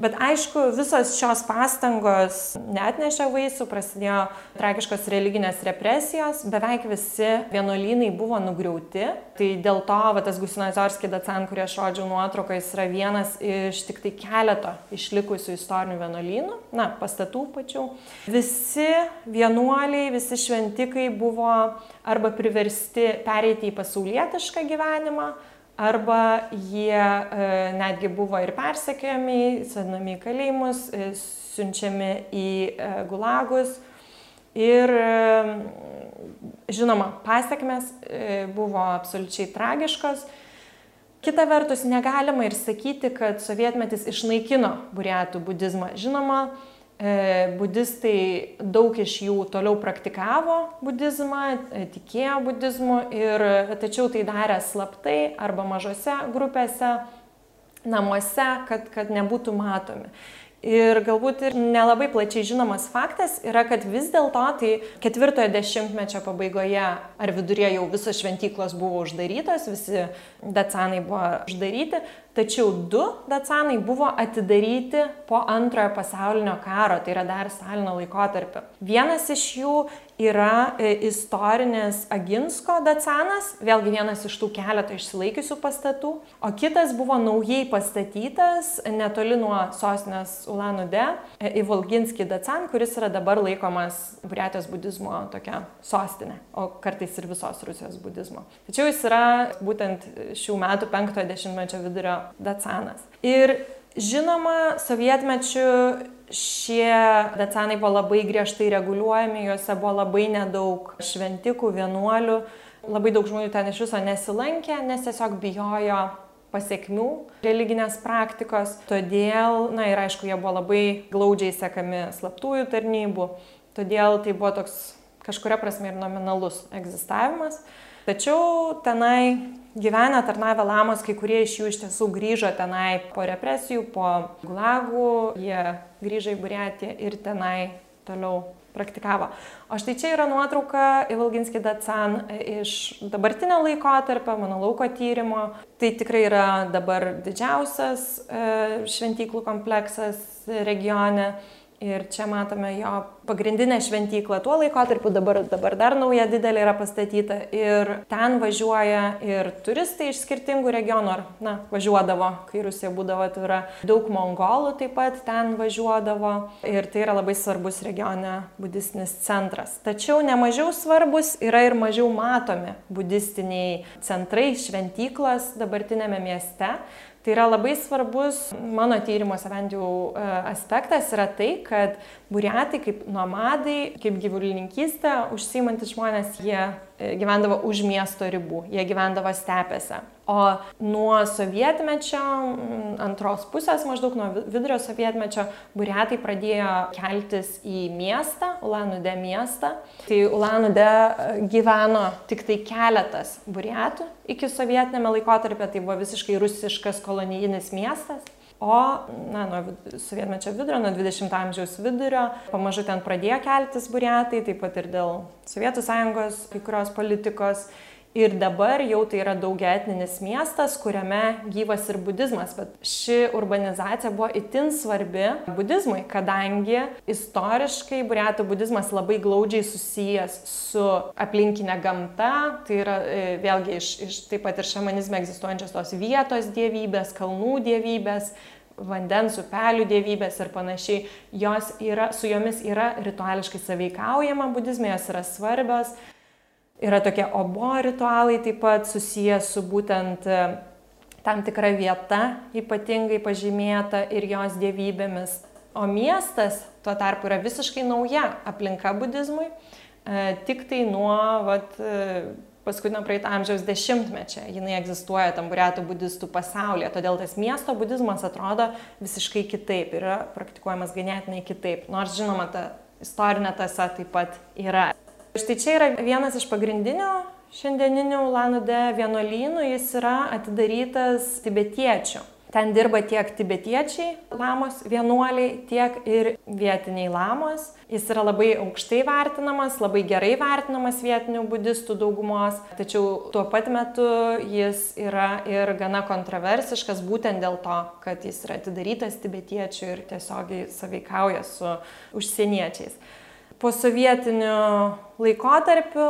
Bet aišku, visos šios pastangos netnešė vaisių, prasidėjo tragiškos religinės represijos, beveik visi vienuolynai buvo nugriauti. Tai dėl to, va, tas Gusinazorski Dacan, kurį aš rodžiau nuotrauką, jis yra vienas iš tik tai keleto išlikusių istorinių vienuolynų, na, pastatų pačių. Visi vienuoliai, visi šventikai buvo arba priversti pereiti į pasaulietišką gyvenimą, arba jie e, netgi buvo ir persekiojami, sodinami į kalėjimus, e, siunčiami į e, gulagus. Ir žinoma, pasiekmes buvo absoliučiai tragiškos. Kita vertus, negalima ir sakyti, kad sovietmetis išnaikino burėtų budizmą. Žinoma, budistai daug iš jų toliau praktikavo budizmą, e, tikėjo budizmu, ir, tačiau tai darė slaptai arba mažose grupėse, namuose, kad, kad nebūtų matomi. Ir galbūt ir nelabai plačiai žinomas faktas yra, kad vis dėlto tai ketvirtojo dešimtmečio pabaigoje ar viduryje jau visos šventyklos buvo uždarytos, visi dacanai buvo uždaryti, tačiau du dacanai buvo atidaryti po antrojo pasaulinio karo, tai yra dar Stalino laikotarpio. Vienas iš jų yra e, istorinis Aginsko dacanas, vėlgi vienas iš tų keletą išsilaikiusių pastatų, o kitas buvo naujai pastatytas netoli nuo sostinės Ulanudė, Ivolginski e, dacan, kuris yra dabar laikomas Buriatijos budizmo tokia sostinė, o kartais ir visos Rusijos budizmo. Tačiau jis yra būtent šių metų penktojo dešimtmečio vidurio dacanas. Ir žinoma, sovietmečių šie dacanai buvo labai griežtai reguliuojami, juose buvo labai nedaug šventikų, vienuolių, labai daug žmonių ten iš viso nesilankė, nes tiesiog bijojo pasiekmių religinės praktikos. Todėl, na ir aišku, jie buvo labai glaudžiai sekami slaptųjų tarnybų, todėl tai buvo toks kažkuria prasme ir nominalus egzistavimas. Tačiau tenai gyvenę tarnavę lamos, kai kurie iš jų iš tiesų grįžo tenai po represijų, po gulagų, jie grįžo į Buriatiją ir tenai toliau praktikavo. O štai čia yra nuotrauka Ivalginski Datsan iš dabartinio laikotarpio, mano lauko tyrimo. Tai tikrai yra dabar didžiausias e, šventyklų kompleksas regione. Ir čia matome jo pagrindinę šventyklą tuo laikotarpiu, dabar, dabar dar nauja didelė yra pastatyta. Ir ten važiuoja ir turistai iš skirtingų regionų, ar, na, važiuodavo, kai Rusija būdavo atvira. Daug mongolų taip pat ten važiuodavo. Ir tai yra labai svarbus regione budistinis centras. Tačiau nemažiau svarbus yra ir mažiau matomi budistiniai centrai, šventyklos dabartinėme mieste. Tai yra labai svarbus mano tyrimuose bent jau e, aspektas yra tai, kad buriatai kaip nomadai, kaip gyvulininkystė užsimantis žmonės, jie gyvendavo už miesto ribų, jie gyvendavo stepėse. O nuo sovietmečio, antros pusės maždaug nuo vidurio sovietmečio, buriatai pradėjo keltis į miestą, Ulanude miestą. Tai Ulanude gyveno tik tai keletas buriatų iki sovietinėme laikotarpė, tai buvo visiškai rusiškas kolonijinis miestas. O na, nuo sovietmečio vidurio, nuo 20-ojo amžiaus vidurio, pamažu ten pradėjo keltis buriatai, taip pat ir dėl Sovietų sąjungos kai kurios politikos. Ir dabar jau tai yra daugia etninis miestas, kuriame gyvas ir budizmas, bet ši urbanizacija buvo itin svarbi budizmui, kadangi istoriškai buriatų budizmas labai glaudžiai susijęs su aplinkinė gamta, tai yra e, vėlgi iš, iš taip pat ir šamanizme egzistuojančios tos vietos dievybės, kalnų dievybės, vandens upelių dievybės ir panašiai, jos yra, su jomis yra rituališkai saveikaujama budizme, jos yra svarbios, Yra tokie obo ritualai taip pat susiję su būtent e, tam tikra vieta ypatingai pažymėta ir jos dievybėmis. O miestas tuo tarpu yra visiškai nauja aplinka budizmui, e, tik tai nuo vat, e, paskutinio praeitą amžiaus dešimtmečio. Jinai egzistuoja tam buriatų budistų pasaulyje, todėl tas miesto budizmas atrodo visiškai kitaip, yra praktikuojamas ganėtinai kitaip, nors žinoma ta istorinė tasa taip pat yra. Štai čia yra vienas iš pagrindinių šiandieninių Lanude vienuolynų, jis yra atidarytas tibetiečių. Ten dirba tiek tibetiečiai, lamos vienuoliai, tiek ir vietiniai lamos. Jis yra labai aukštai vertinamas, labai gerai vertinamas vietinių budistų daugumos, tačiau tuo pat metu jis yra ir gana kontroversiškas būtent dėl to, kad jis yra atidarytas tibetiečių ir tiesiogiai saveikauja su užsieniečiais po sovietiniu laikotarpiu,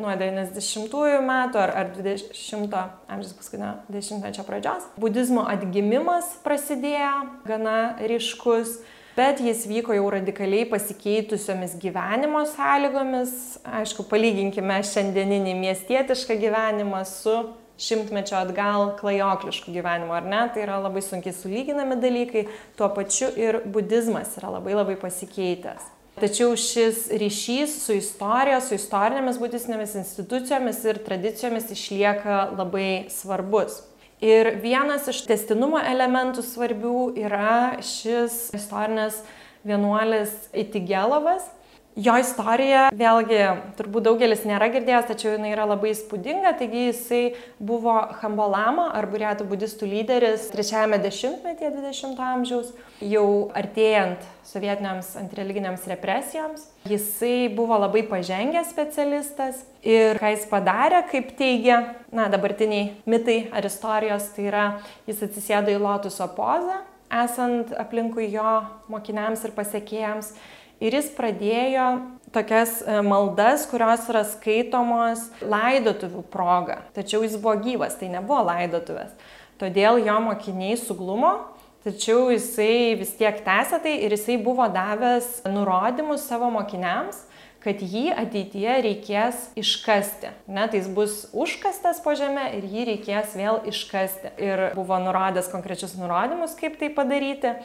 nuo 90-ųjų metų ar, ar 20-ojo amžiaus paskutinio dešimtmečio pradžios, budizmo atgimimas prasidėjo gana ryškus, bet jis vyko jau radikaliai pasikeitusiomis gyvenimo sąlygomis. Aišku, palyginkime šiandieninį miestietišką gyvenimą su šimtmečio atgal klajokliškų gyvenimo, ar ne? Tai yra labai sunkiai sulyginami dalykai, tuo pačiu ir budizmas yra labai labai pasikeitęs. Tačiau šis ryšys su istorija, su istorinėmis budistinėmis institucijomis ir tradicijomis išlieka labai svarbus. Ir vienas iš testinumo elementų svarbių yra šis istorinės vienuolis Itigelovas, Jo istorija, vėlgi, turbūt daugelis nėra girdėjęs, tačiau jinai yra labai įspūdinga. Taigi jisai buvo Hambolama, ar burėtų budistų lyderis, trečiajame dešimtmetyje 20-ojo amžiaus, jau artėjant sovietiniams antireliginėms represijoms. Jisai buvo labai pažengęs specialistas ir ką jis padarė, kaip teigia, na, dabartiniai mitai ar istorijos, tai yra, jis atsisėdo į lotuso pozą, esant aplinkui jo mokiniams ir pasiekėjams Ir jis pradėjo tokias e, maldas, kurios yra skaitomos laidotuvių proga. Tačiau jis buvo gyvas, tai nebuvo laidotuvės. Todėl jo mokiniai suglumo, tačiau jisai vis tiek tęsė tai ir jisai buvo davęs nurodymus savo mokiniams, kad jį ateityje reikės iškasti. Ne, tai jis bus užkastas po žemę ir jį reikės vėl iškasti. Ir buvo nurodęs konkrečius nurodymus, kaip tai padaryti.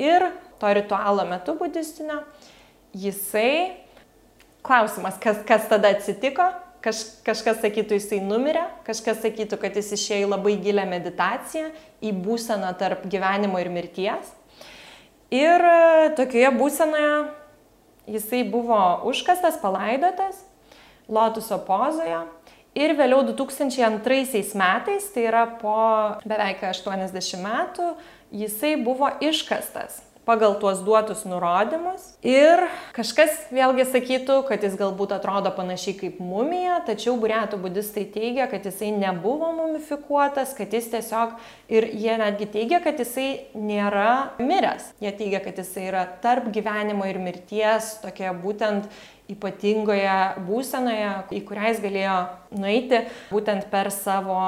Ir to ritualo metu budistinio, jisai, klausimas, kas, kas tada atsitiko, Kaž, kažkas sakytų, jisai numirė, kažkas sakytų, kad jis išėjo į labai gilę meditaciją, į būseną tarp gyvenimo ir mirties. Ir e, tokioje būsenoje jisai buvo užkastas, palaidotas, lotuso pozoje. Ir vėliau 2002 metais, tai yra po beveik 80 metų, jisai buvo iškastas pagal tuos duotus nurodymus. Ir kažkas vėlgi sakytų, kad jis galbūt atrodo panašiai kaip mumija, tačiau buriatų budistai teigia, kad jisai nebuvo mumifikuotas, kad jis tiesiog ir jie netgi teigia, kad jisai nėra miręs. Jie teigia, kad jisai yra tarp gyvenimo ir mirties, tokia būtent ypatingoje būsenoje, į kurią jis galėjo nueiti būtent per savo,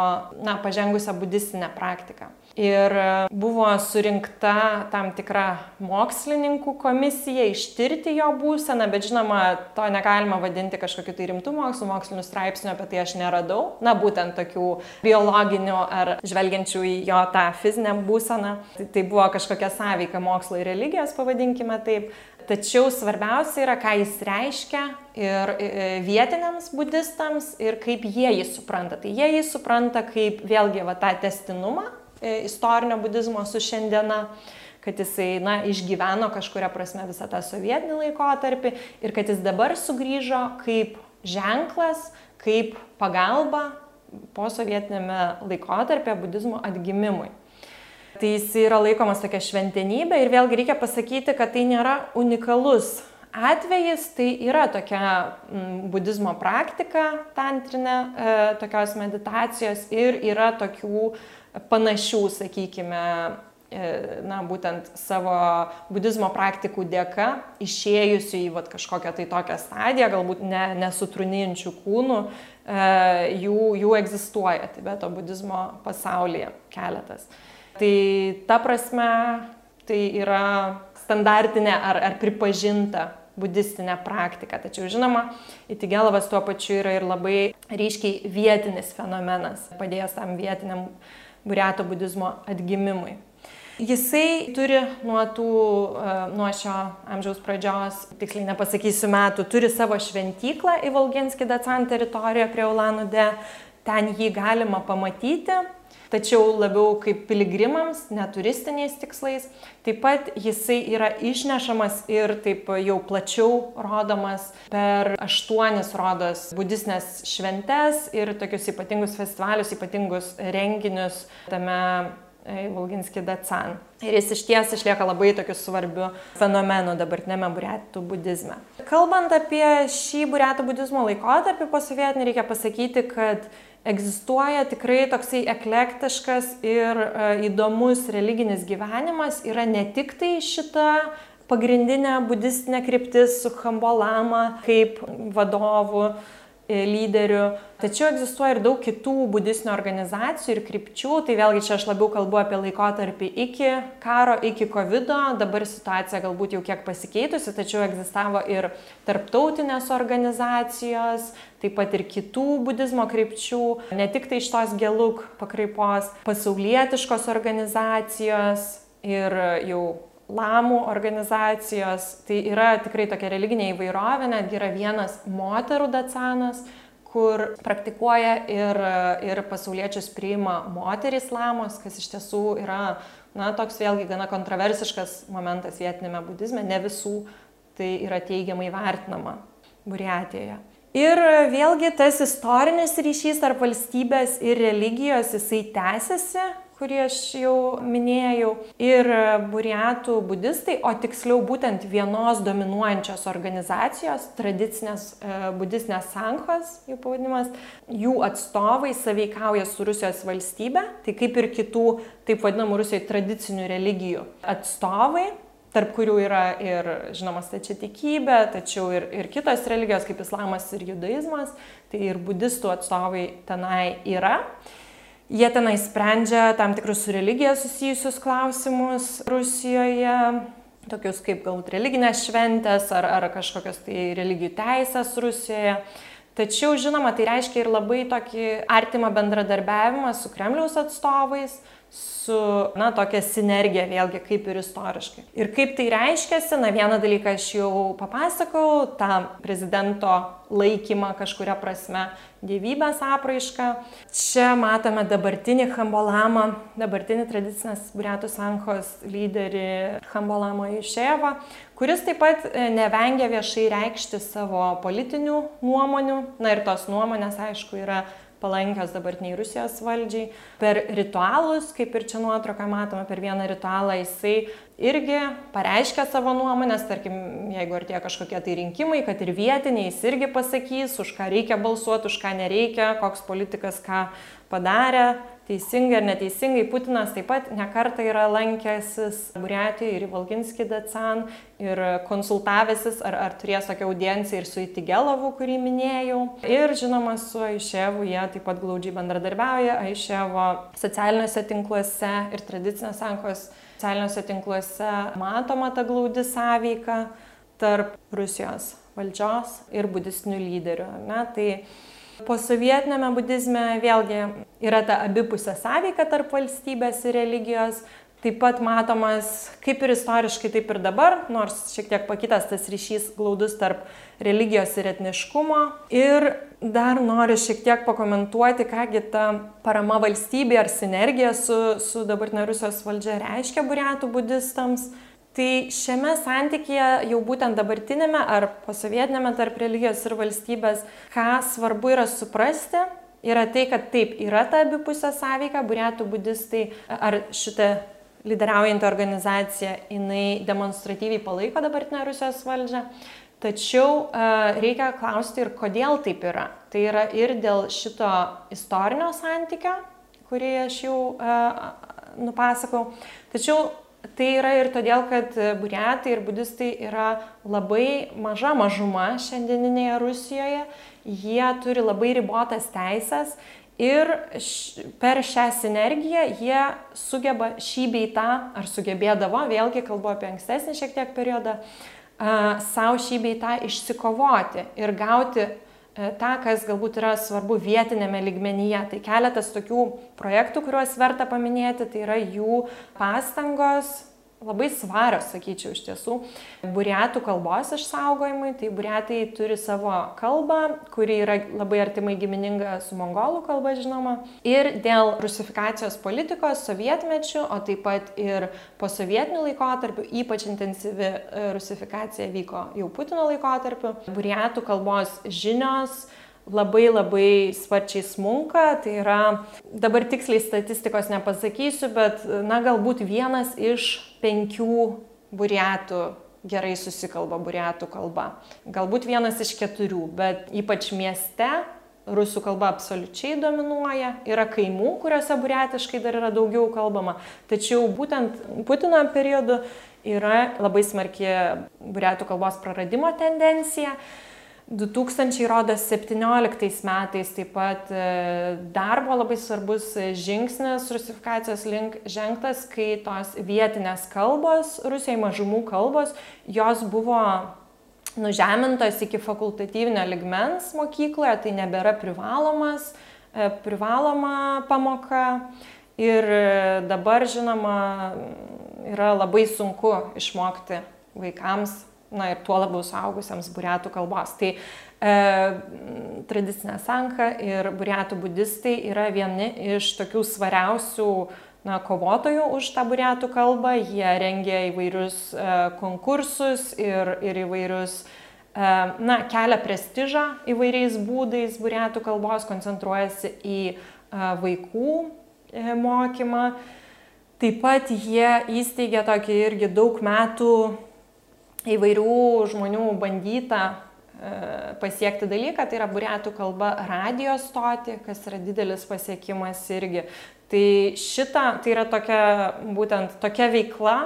na, pažengusią budistinę praktiką. Ir buvo surinkta tam tikra mokslininkų komisija ištirti jo būseną, bet žinoma, to negalima vadinti kažkokiu tai rimtų mokslų, mokslinių straipsnių apie tai aš neradau. Na, būtent tokių biologinių ar žvelgiančių į jo tą fizinę būseną. Tai, tai buvo kažkokia sąveika mokslo ir religijos, pavadinkime taip. Tačiau svarbiausia yra, ką jis reiškia ir vietiniams budistams ir kaip jie jį supranta. Tai jie jį supranta kaip vėlgi va, tą testinumą E, istorinio budizmo su šiandiena kad jisai, na, išgyveno kažkuria prasme visą tą sovietinį laikotarpį ir kad jis dabar sugrįžo kaip ženklas, kaip pagalba po sovietinėme laikotarpė budizmo atgimimui. Tai jis yra laikomas tokia šventenybė ir vėlgi reikia pasakyti, kad tai nėra unikalus atvejis, tai yra tokia budizmo praktika tantrinė, e, tokios meditacijos ir yra tokių panašių, sakykime, e, na, būtent savo budizmo praktikų dėka, išėjusių į vat, kažkokią tai tokią stadiją, galbūt ne, nesutruninčių kūnų, e, jų, jų egzistuoja Tibeto budizmo pasaulyje keletas. Tai ta prasme, tai yra standartinė ar, ar pripažinta budistinė praktika. Tačiau žinoma, Itigelavas tuo pačiu yra ir labai ryškiai vietinis fenomenas, padėjęs tam vietiniam buriato budizmo atgimimui. Jisai turi nuo, tų, e, nuo šio amžiaus pradžios, tiksliai nepasakysiu metų, turi savo šventyklą į Volgenskį Dacan teritoriją prie Ulanudė. Ten jį galima pamatyti, tačiau labiau kaip piligrimams, neturistiniais tikslais. Taip pat jisai yra išnešamas ir taip jau plačiau rodomas per aštuonis rodos budistinės šventes ir tokius ypatingus festivalius, ypatingus renginius tame Volginski Dacan. Ir jis iš ties išlieka labai tokiu svarbiu fenomenu dabartinėme buriatų budizme. Kalbant apie šį buriatų budizmo laikotarpį posovietinį, reikia pasakyti, kad egzistuoja tikrai toksai eklektiškas ir e, įdomus religinis gyvenimas. Yra ne tik tai šita pagrindinė budistinė kryptis su Hambolama kaip vadovu, lyderių. Tačiau egzistuoja ir daug kitų budistinių organizacijų ir krypčių. Tai vėlgi čia aš labiau kalbu apie laikotarpį iki karo, iki COVID. Dabar situacija galbūt jau kiek pasikeitusi, tačiau egzistavo ir tarptautinės organizacijos, taip pat ir kitų budizmo krypčių, ne tik tai iš tos geluk pakraipos, pasaulietiškos organizacijos ir jau lamų organizacijos, tai yra tikrai tokia religinė įvairovė, netgi yra vienas moterų dacanas, kur praktikuoja ir, ir pasauliečius priima moterys lamos, kas iš tiesų yra, na, toks vėlgi gana kontroversiškas momentas vietinėme budizme, ne visų tai yra teigiamai vertinama Buriatijoje. Ir vėlgi tas istorinis ryšys tarp valstybės ir religijos jisai tęsiasi kurį aš jau minėjau, ir buriatų budistai, o tiksliau būtent vienos dominuojančios organizacijos, tradicinės e, budistinės sankhos, jų pavadinimas, jų atstovai saveikauja su Rusijos valstybe, tai kaip ir kitų, taip vadinamų Rusijoje tradicinių religijų atstovai, tarp kurių yra ir, žinoma, stačia tikybė, tačiau ir, ir kitos religijos kaip islamas ir judaizmas, tai ir budistų atstovai tenai yra. Jie tenai sprendžia tam tikrus su religija susijusius klausimus Rusijoje, tokius kaip galbūt religinės šventės ar, ar kažkokios tai religijų teisės Rusijoje. Tačiau, žinoma, tai reiškia ir labai tokį artimą bendradarbiavimą su Kremliaus atstovais, su, na, tokia sinergija vėlgi kaip ir istoriškai. Ir kaip tai reiškiasi, na, vieną dalyką aš jau papasakau, tą prezidento laikymą kažkuria prasme gyvybės apraišką. Čia matome dabartinį Hambolamą, dabartinį tradicinės Buriatų Sankos lyderį Hambolamą Išėvą, kuris taip pat e, nevengia viešai reikšti savo politinių nuomonių. Na ir tos nuomonės, aišku, yra palankios dabartiniai Rusijos valdžiai. Per ritualus, kaip ir čia nuotrauką matome, per vieną ritualą jisai irgi pareiškia savo nuomonės, tarkim, jeigu artėja kažkokie tai rinkimai, kad ir vietiniai jis irgi pasakys, už ką reikia balsuoti, už ką nereikia, koks politikas ką padarė, teisingai ar neteisingai, Putinas taip pat nekarta yra lankęsis Buriatijoje ir Valginskį Dacan ir konsultavęsis, ar, ar turės tokią audienciją ir su Itigelovu, kurį minėjau. Ir žinoma, su Aiševu jie taip pat glaudžiai bendradarbiauja. Aiševo socialiniuose tinkluose ir tradicinės sankos socialiniuose tinkluose matoma ta glaudi sąveika tarp Rusijos valdžios ir budistinių lyderių. Ne? Tai Posovietinėme budizme vėlgi yra ta abipusė sąveika tarp valstybės ir religijos, taip pat matomas kaip ir istoriškai, taip ir dabar, nors šiek tiek pakitas tas ryšys glaudus tarp religijos ir etniškumo. Ir dar noriu šiek tiek pakomentuoti, kągi ta parama valstybė ar sinergija su, su dabartinė Rusijos valdžia reiškia buriatų budistams. Tai šiame santykėje, jau būtent dabartinėme ar posovietinėme tarp religijos ir valstybės, ką svarbu yra suprasti, yra tai, kad taip, yra ta abipusė sąveika, burėtų budistai ar šitą lyderiaujantį organizaciją, jinai demonstratyviai palaiko dabartinę Rusijos valdžią. Tačiau reikia klausti ir kodėl taip yra. Tai yra ir dėl šito istorinio santykio, kurį aš jau nupasakau. Tačiau Tai yra ir todėl, kad buriatai ir budistai yra labai maža mažuma šiandieninėje Rusijoje, jie turi labai ribotas teisės ir per šią sinergiją jie sugeba šį bei tą, ar sugebėdavo, vėlgi kalbu apie ankstesnį šiek tiek periodą, savo šį bei tą išsikovoti ir gauti tą, kas galbūt yra svarbu vietinėme ligmenyje. Tai keletas tokių projektų, kuriuos verta paminėti, tai yra jų pastangos labai svarios, sakyčiau, iš tiesų. Buriatų kalbos išsaugojimui, tai buriatai turi savo kalbą, kuri yra labai artimai gimininga su mongolų kalba, žinoma. Ir dėl rusifikacijos politikos sovietmečių, o taip pat ir po sovietinių laikotarpių, ypač intensyvi e, rusifikacija vyko jau Putino laikotarpiu. Buriatų kalbos žinios, labai labai sparčiai smunka, tai yra, dabar tiksliai statistikos nepasakysiu, bet, na, galbūt vienas iš penkių buriatų gerai susikalba buriatų kalba. Galbūt vienas iš keturių, bet ypač mieste rusų kalba absoliučiai dominuoja, yra kaimų, kuriuose buriatiškai dar yra daugiau kalbama, tačiau būtent Putino periodu yra labai smarki buriatų kalbos praradimo tendencija. 2000 rodo 17 metais taip pat e, dar buvo labai svarbus žingsnis rusifikacijos link žengtas, kai tos vietinės kalbos, Rusijoje mažumų kalbos, jos buvo nužemintos iki fakultatyvinio ligmens mokykloje, tai nebėra privalomas, e, privaloma pamoka. Ir dabar, žinoma, yra labai sunku išmokti vaikams na ir tuo labiau suaugusiems buriatų kalbos. Tai e, tradicinė sanka ir buriatų budistai yra vieni iš tokių svariausių na, kovotojų už tą buriatų kalbą. Jie rengia įvairius e, konkursus ir, ir įvairius, e, na, kelia prestižą įvairiais būdais buriatų kalbos, koncentruojasi į e, vaikų e, mokymą. Taip pat jie įsteigė tokį irgi daug metų įvairių žmonių bandyta e, pasiekti dalyką, tai yra buriatų kalba radio stoti, kas yra didelis pasiekimas irgi. Tai šita, tai yra tokia, būtent tokia veikla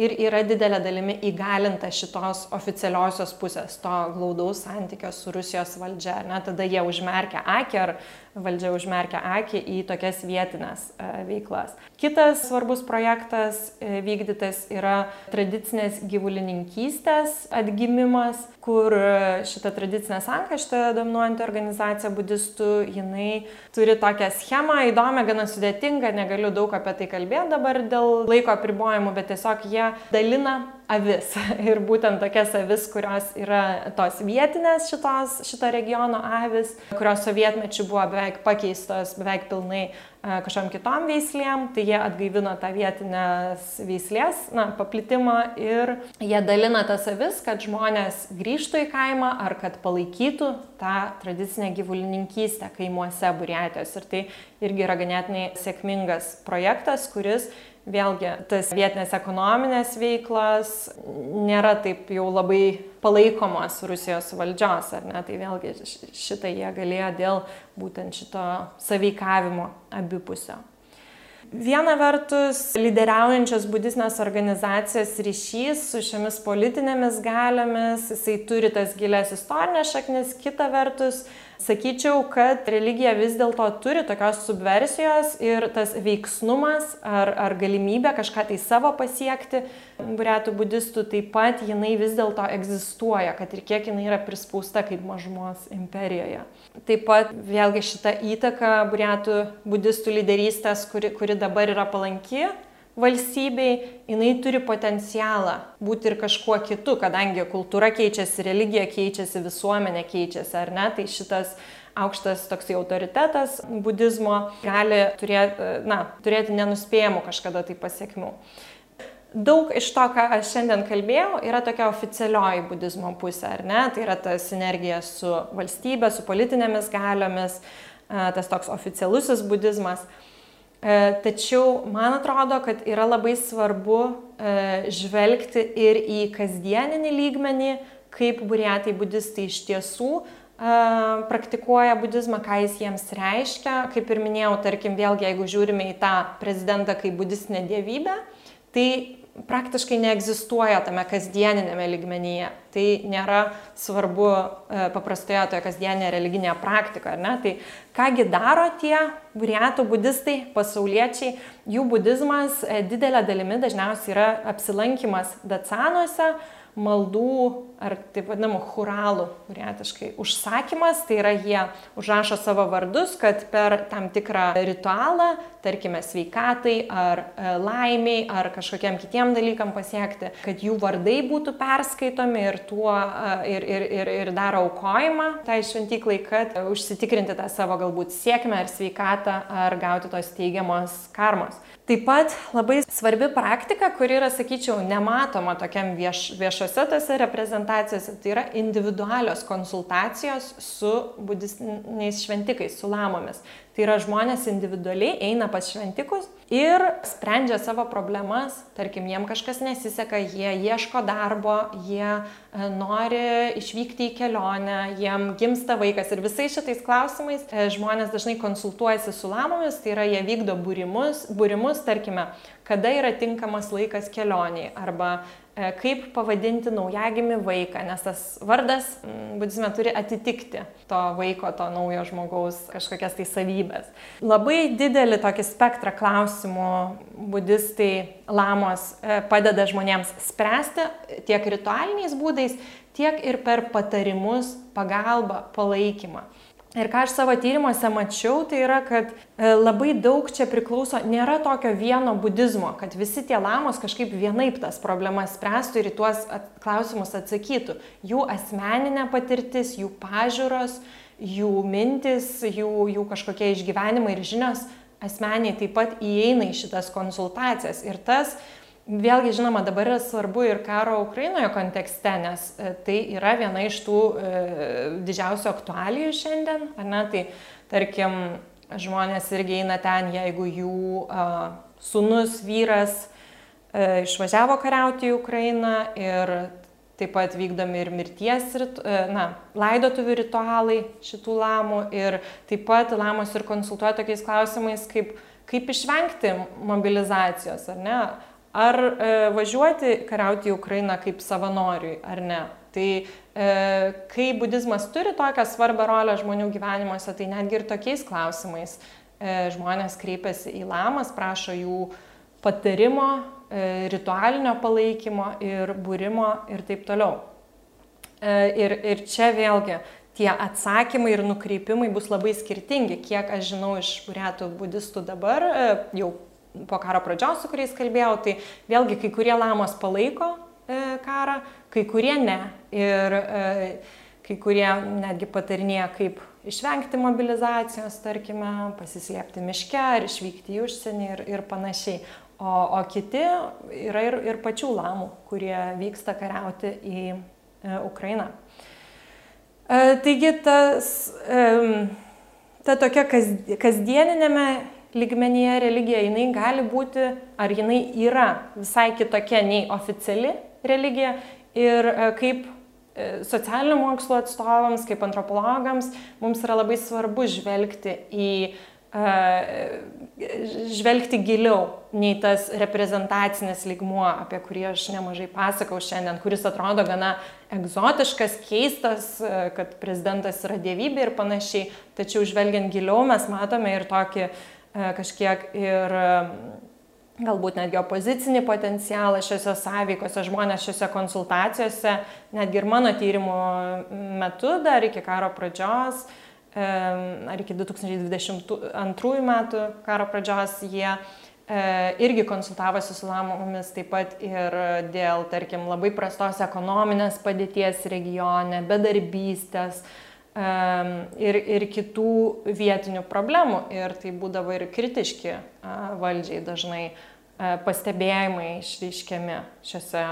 ir yra didelė dalimi įgalinta šitos oficialiosios pusės, to glaudaus santykio su Rusijos valdžia. Ne? Tada jie užmerkia akį ar valdžia užmerkia akį į tokias vietinės e, veiklas. Kitas svarbus projektas e, vykdytas yra tradicinės gyvulininkystės atgimimas, kur šita tradicinė sanka, šita dominuojanti organizacija budistų, jinai turi tokią schemą, įdomią, gana sudėtingą, negaliu daug apie tai kalbėti dabar dėl laiko apribojimų, bet tiesiog jie dalina avis. Ir būtent tokias avis, kurios yra tos vietinės šitos, šito regiono avis, kurios sovietmečių buvo beveik pakeistos beveik pilnai e, kažkam kitom veislėm, tai jie atgaivino tą vietinės veislės, na, paplitimą ir jie dalina tas avis, kad žmonės grįžtų į kaimą ar kad palaikytų tą tradicinę gyvulininkystę kaimuose Buriatijos. Ir tai irgi yra ganėtinai sėkmingas projektas, kuris vėlgi tas vietinės ekonominės veiklos nėra taip jau labai palaikomos Rusijos valdžios, ar ne? Tai vėlgi šitą jie galėjo dėl būtent šito saveikavimo abipusio. Viena vertus, lyderiaujančios budistinės organizacijos ryšys su šiomis politinėmis galiomis, jisai turi tas gilias istorinės šaknis, kita vertus, Sakyčiau, kad religija vis dėlto turi tokios subversijos ir tas veiksnumas ar, ar galimybė kažką tai savo pasiekti, buriatų budistų taip pat jinai vis dėlto egzistuoja, kad ir kiek jinai yra prispausta kaip mažumos imperijoje. Taip pat vėlgi šita įtaka buriatų budistų lyderystės, kuri, kuri dabar yra palanki valstybei, jinai turi potencialą būti ir kažkuo kitu, kadangi kultūra keičiasi, religija keičiasi, visuomenė keičiasi, ar ne? Tai šitas aukštas toksai autoritetas budizmo gali turėti, na, turėti nenuspėjamų kažkada tai pasiekmių. Daug iš to, ką aš šiandien kalbėjau, yra tokia oficialioji budizmo pusė, ar ne? Tai yra ta sinergija su valstybė, su politinėmis galiomis, tas toks oficialusis budizmas. E, tačiau man atrodo, kad yra labai svarbu e, žvelgti ir į kasdieninį lygmenį, kaip buriatai budistai iš tiesų e, praktikuoja budizmą, ką jis jiems reiškia. Kaip ir minėjau, tarkim, vėlgi, jeigu žiūrime į tą prezidentą kaip budistinę dievybę, tai praktiškai neegzistuoja tame kasdieninėme lygmenyje. Tai nėra svarbu e, paprastoje toje kasdieninėje religinėje praktikoje. Ne? Tai kągi daro tie buriatų budistai, pasauliečiai, jų budizmas e, didelė dalimi dažniausiai yra apsilankimas dacanuose, maldų ar taip vadinamų huralų, kuriatiškai užsakymas, tai yra jie užrašo savo vardus, kad per tam tikrą ritualą, tarkime, sveikatai ar e, laimiai ar kažkokiam kitiem dalykam pasiekti, kad jų vardai būtų perskaitomi ir, tuo, e, ir, ir, ir, ir daro aukojimą tai šventyklai, kad užsitikrinti tą savo galbūt sėkmę ar sveikatą ar gauti tos teigiamos karmos. Taip pat labai svarbi praktika, kuri yra, sakyčiau, nematoma tokiam vieš, viešose tose reprezentacijose, tai yra individualios konsultacijos su budistiniais šventikais, su lamomis. Tai yra žmonės individualiai eina pas šventikus ir sprendžia savo problemas, tarkim, jiem kažkas nesiseka, jie ieško darbo, jie e, nori išvykti į kelionę, jiem gimsta vaikas ir visais šitais klausimais e, žmonės dažnai konsultuojasi su lamomis, tai yra jie vykdo būrimus, būrimus tarkime, kada yra tinkamas laikas kelioniai arba kaip pavadinti naujagimi vaiką, nes tas vardas budizme turi atitikti to vaiko, to naujo žmogaus kažkokias tai savybės. Labai didelį tokį spektrą klausimų budistai lamos e, padeda žmonėms spręsti tiek ritualiniais būdais, tiek ir per patarimus, pagalbą, palaikymą. Ir ką aš savo tyrimuose mačiau, tai yra, kad e, labai daug čia priklauso, nėra tokio vieno budizmo, kad visi tie lamos kažkaip vienaip tas problemas spręstų ir į tuos klausimus atsakytų. Jų asmeninė patirtis, jų pažiūros, jų mintis, jų, jų kažkokie išgyvenimai ir žinios asmeniai taip pat įeina į šitas konsultacijas. Ir tas Vėlgi, žinoma, dabar yra svarbu ir karo Ukrainoje kontekste, nes e, tai yra viena iš tų e, didžiausių aktualijų šiandien, ar ne? Tai, tarkim, žmonės irgi eina ten, jeigu jų a, sunus, vyras a, išvažiavo kariauti į Ukrainą ir taip pat vykdomi ir mirties, e, na, laidotuvių ritualai šitų lamų ir taip pat lamos ir konsultuoja tokiais klausimais, kaip, kaip išvengti mobilizacijos, ar ne? Ar e, važiuoti kariauti į Ukrainą kaip savanoriui ar ne. Tai e, kai budizmas turi tokią svarbę rolę žmonių gyvenimuose, tai netgi ir tokiais klausimais e, žmonės kreipiasi į lamas, prašo jų patarimo, e, ritualinio palaikymo ir būrimo ir taip toliau. E, ir, ir čia vėlgi tie atsakymai ir nukreipimai bus labai skirtingi. Kiek aš žinau iš buriatų budistų dabar, e, jau po karo pradžios, su kuriais kalbėjau, tai vėlgi kai kurie lamos palaiko e, karą, kai kurie ne. Ir e, kai kurie netgi patarinėja, kaip išvengti mobilizacijos, tarkime, pasislėpti miške ar išvykti į užsienį ir, ir panašiai. O, o kiti yra ir, ir pačių lamų, kurie vyksta kariauti į e, Ukrainą. E, taigi tas, e, ta tokia kas, kasdieninėme lygmenyje religija, jinai gali būti, ar jinai yra visai kitokia nei oficiali religija ir e, kaip e, socialinių mokslo atstovams, kaip antropologams, mums yra labai svarbu žvelgti į e, žvelgti giliau nei tas reprezentacinis lygmuo, apie kurį aš nemažai pasakau šiandien, kuris atrodo gana egzotiškas, keistas, kad prezidentas yra dievybė ir panašiai. Tačiau žvelgiant giliau mes matome ir tokį e, kažkiek ir galbūt netgi opozicinį potencialą šiuose sąveikose, žmonės šiuose konsultacijose, netgi ir mano tyrimų metu, dar iki karo pradžios, ar iki 2022 metų karo pradžios jie e, irgi konsultavosi su lamomis taip pat ir dėl, tarkim, labai prastos ekonominės padėties regione, bedarbystės ir, ir kitų vietinių problemų. Ir tai būdavo ir kritiški valdžiai dažnai pastebėjimai išryškiami šiuose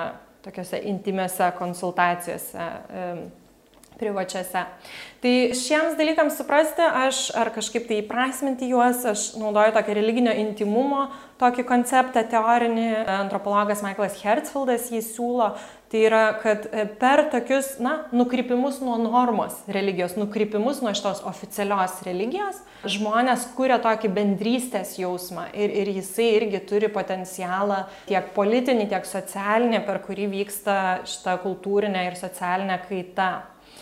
tokiuose intimiuose konsultacijose privačiose. Tai šiems dalykams suprasti, aš ar kažkaip tai įprasminti juos, aš naudoju tokį religinio intimumo, tokį konceptą teorinį, antropologas Michaelas Hertzfeldas jį siūlo. Tai yra, kad e, per tokius, na, nukrypimus nuo normos religijos, nukrypimus nuo šitos oficialios religijos, žmonės kuria tokį bendrystės jausmą ir, ir jisai irgi turi potencialą tiek politinį, tiek socialinį, per kurį vyksta šita kultūrinė ir socialinė kaita.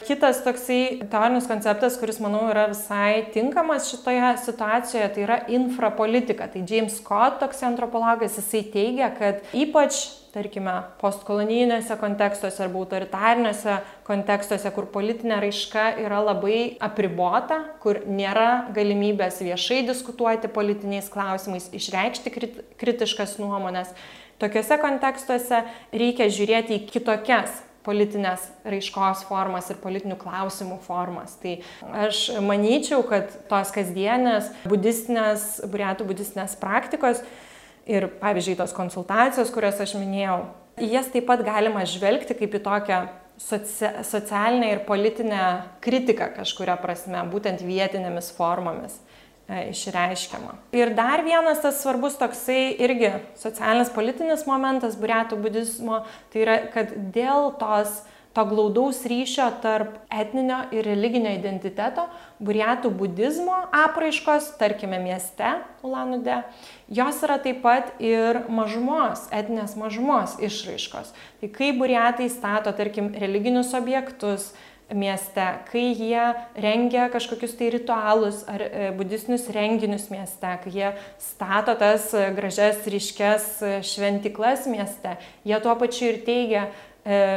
Kitas toksai teorinis konceptas, kuris, manau, yra visai tinkamas šitoje situacijoje, tai yra infrapolitika. Tai James Scott, toks antropologas, jisai teigia, kad ypač tarkime, postkolonijiniuose kontekstuose arba autoritariniuose kontekstuose, kur politinė raiška yra labai apribota, kur nėra galimybės viešai diskutuoti politiniais klausimais, išreikšti kritiškas nuomonės. Tokiuose kontekstuose reikia žiūrėti į kitokias politinės raiškos formas ir politinių klausimų formas. Tai aš manyčiau, kad tos kasdienės budistinės, buriatų budistinės praktikos ir, pavyzdžiui, tos konsultacijos, kurias aš minėjau, į jas taip pat galima žvelgti kaip į tokią socia socialinę ir politinę kritiką kažkuria prasme, būtent vietinėmis formomis. E, išreiškiama. Ir dar vienas tas svarbus toksai irgi socialinis politinis momentas buriatų budizmo, tai yra, kad dėl tos to glaudaus ryšio tarp etninio ir religinio identiteto, buriatų budizmo apraiškos, tarkime mieste Ulanude, jos yra taip pat ir mažumos, etninės mažumos išraiškos. Tai kai buriatai stato, tarkim, religinius objektus, mieste, kai jie rengia kažkokius tai ritualus ar e, budistinius renginius mieste, kai jie stato tas gražias, ryškes šventiklas mieste, jie tuo pačiu ir teigia,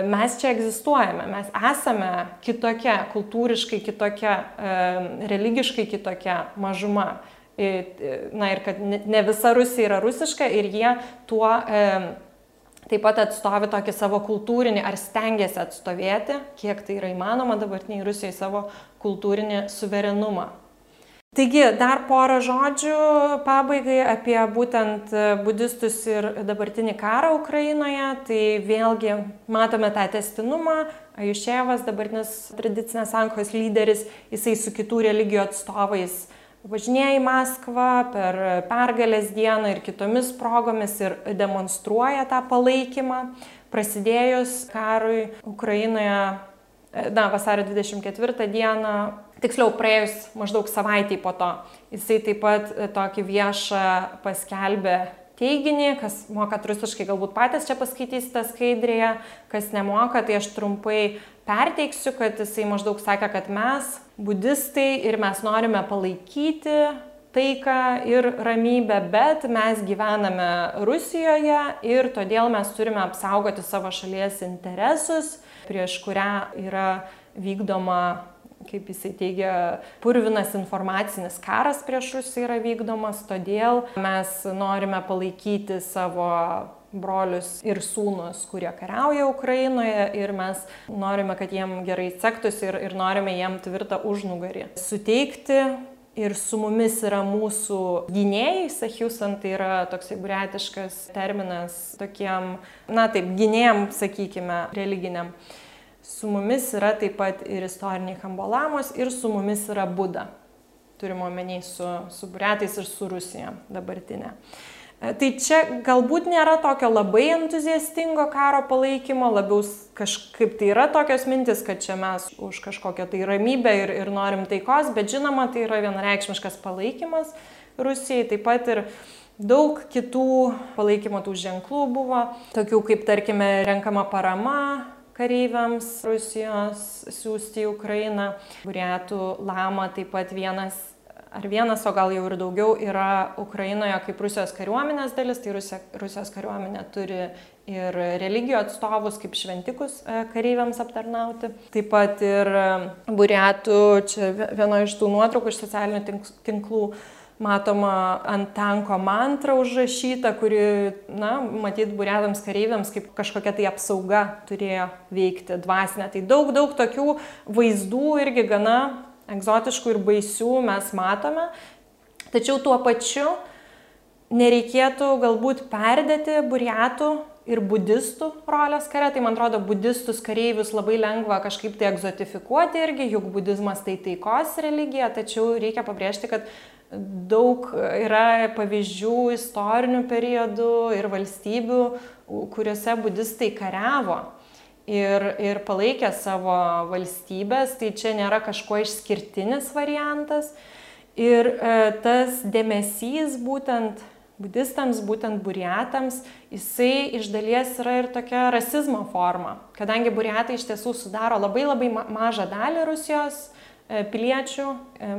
mes čia egzistuojame, mes esame kitokia, kultūriškai kitokia, religiškai kitokia mažuma. Na ir kad ne visa Rusija yra rusiška ir jie tuo taip pat atstovi tokį savo kultūrinį ar stengiasi atstovėti, kiek tai yra įmanoma dabartiniai Rusijai savo kultūrinį suverenumą. Taigi, dar porą žodžių pabaigai apie būtent budistus ir dabartinį karą Ukrainoje. Tai vėlgi matome tą testinumą. Ajušėvas, dabartinis tradicinės sankos lyderis, jisai su kitų religijų atstovais važinėja į Maskvą per pergalės dieną ir kitomis progomis ir demonstruoja tą palaikymą. Prasidėjus karui Ukrainoje, na, vasario 24 dieną, tiksliau praėjus maždaug savaitį po to, jisai taip pat tokį viešą paskelbė teiginį, kas mokat rusiškai, galbūt patys čia paskaitysite skaidrėje, kas nemoka, tai aš trumpai perteiksiu, kad jisai maždaug sakė, kad mes, budistai, ir mes norime palaikyti taiką ir ramybę, bet mes gyvename Rusijoje ir todėl mes turime apsaugoti savo šalies interesus, prieš kurią yra vykdoma kaip jisai teigia, purvinas informacinis karas prieš Rusiją yra vykdomas, todėl mes norime palaikyti savo brolius ir sūnus, kurie kariauja Ukrainoje ir mes norime, kad jiem gerai sektųsi ir, ir norime jiem tvirtą užnugarį suteikti. Ir su mumis yra mūsų gynėjai, Sahiusan tai yra toksai buriatiškas terminas tokiem, na taip, gynėjam, sakykime, religiniam. Su mumis yra taip pat ir istoriniai Hambolamos ir su mumis yra Buda. Turime omeny su, su buriatais ir su Rusija dabartinė. E, tai čia galbūt nėra tokio labai entuziastingo karo palaikymo, labiau kažkaip tai yra tokios mintis, kad čia mes už kažkokią tai ramybę ir, ir norim taikos, bet žinoma, tai yra vienareikšmiškas palaikymas Rusijai, taip pat ir daug kitų palaikymo tų ženklų buvo, tokių kaip tarkime renkama parama kareiviams Rusijos siūsti į Ukrainą. Buriatų lama taip pat vienas ar vienas, o gal jau ir daugiau yra Ukrainoje kaip Rusijos kariuomenės dalis, tai Rusija, Rusijos kariuomenė turi ir religijų atstovus kaip šventikus e, kareiviams aptarnauti. Taip pat ir e, buriatų, čia viena iš tų nuotraukų iš socialinių tinklų matoma ant tanko mantra užrašyta, kuri, na, matyt, buriatams kareiviams kaip kažkokia tai apsauga turėjo veikti dvasinė. Tai daug, daug tokių vaizdų irgi gana egzotiškų ir baisių mes matome, tačiau tuo pačiu nereikėtų galbūt perdėti buriatų ir budistų rolės kare, tai man atrodo, budistus kareivius labai lengva kažkaip tai egzotifikuoti irgi, juk budizmas tai taikos religija, tačiau reikia pabrėžti, kad daug yra pavyzdžių istorinių periodų ir valstybių, kuriuose budistai kariavo ir, ir palaikė savo valstybės, tai čia nėra kažkuo išskirtinis variantas. Ir e, tas dėmesys būtent budistams, būtent buriatams, jisai iš dalies yra ir tokia rasizmo forma, kadangi buriatai iš tiesų sudaro labai labai mažą dalį Rusijos e, piliečių. E,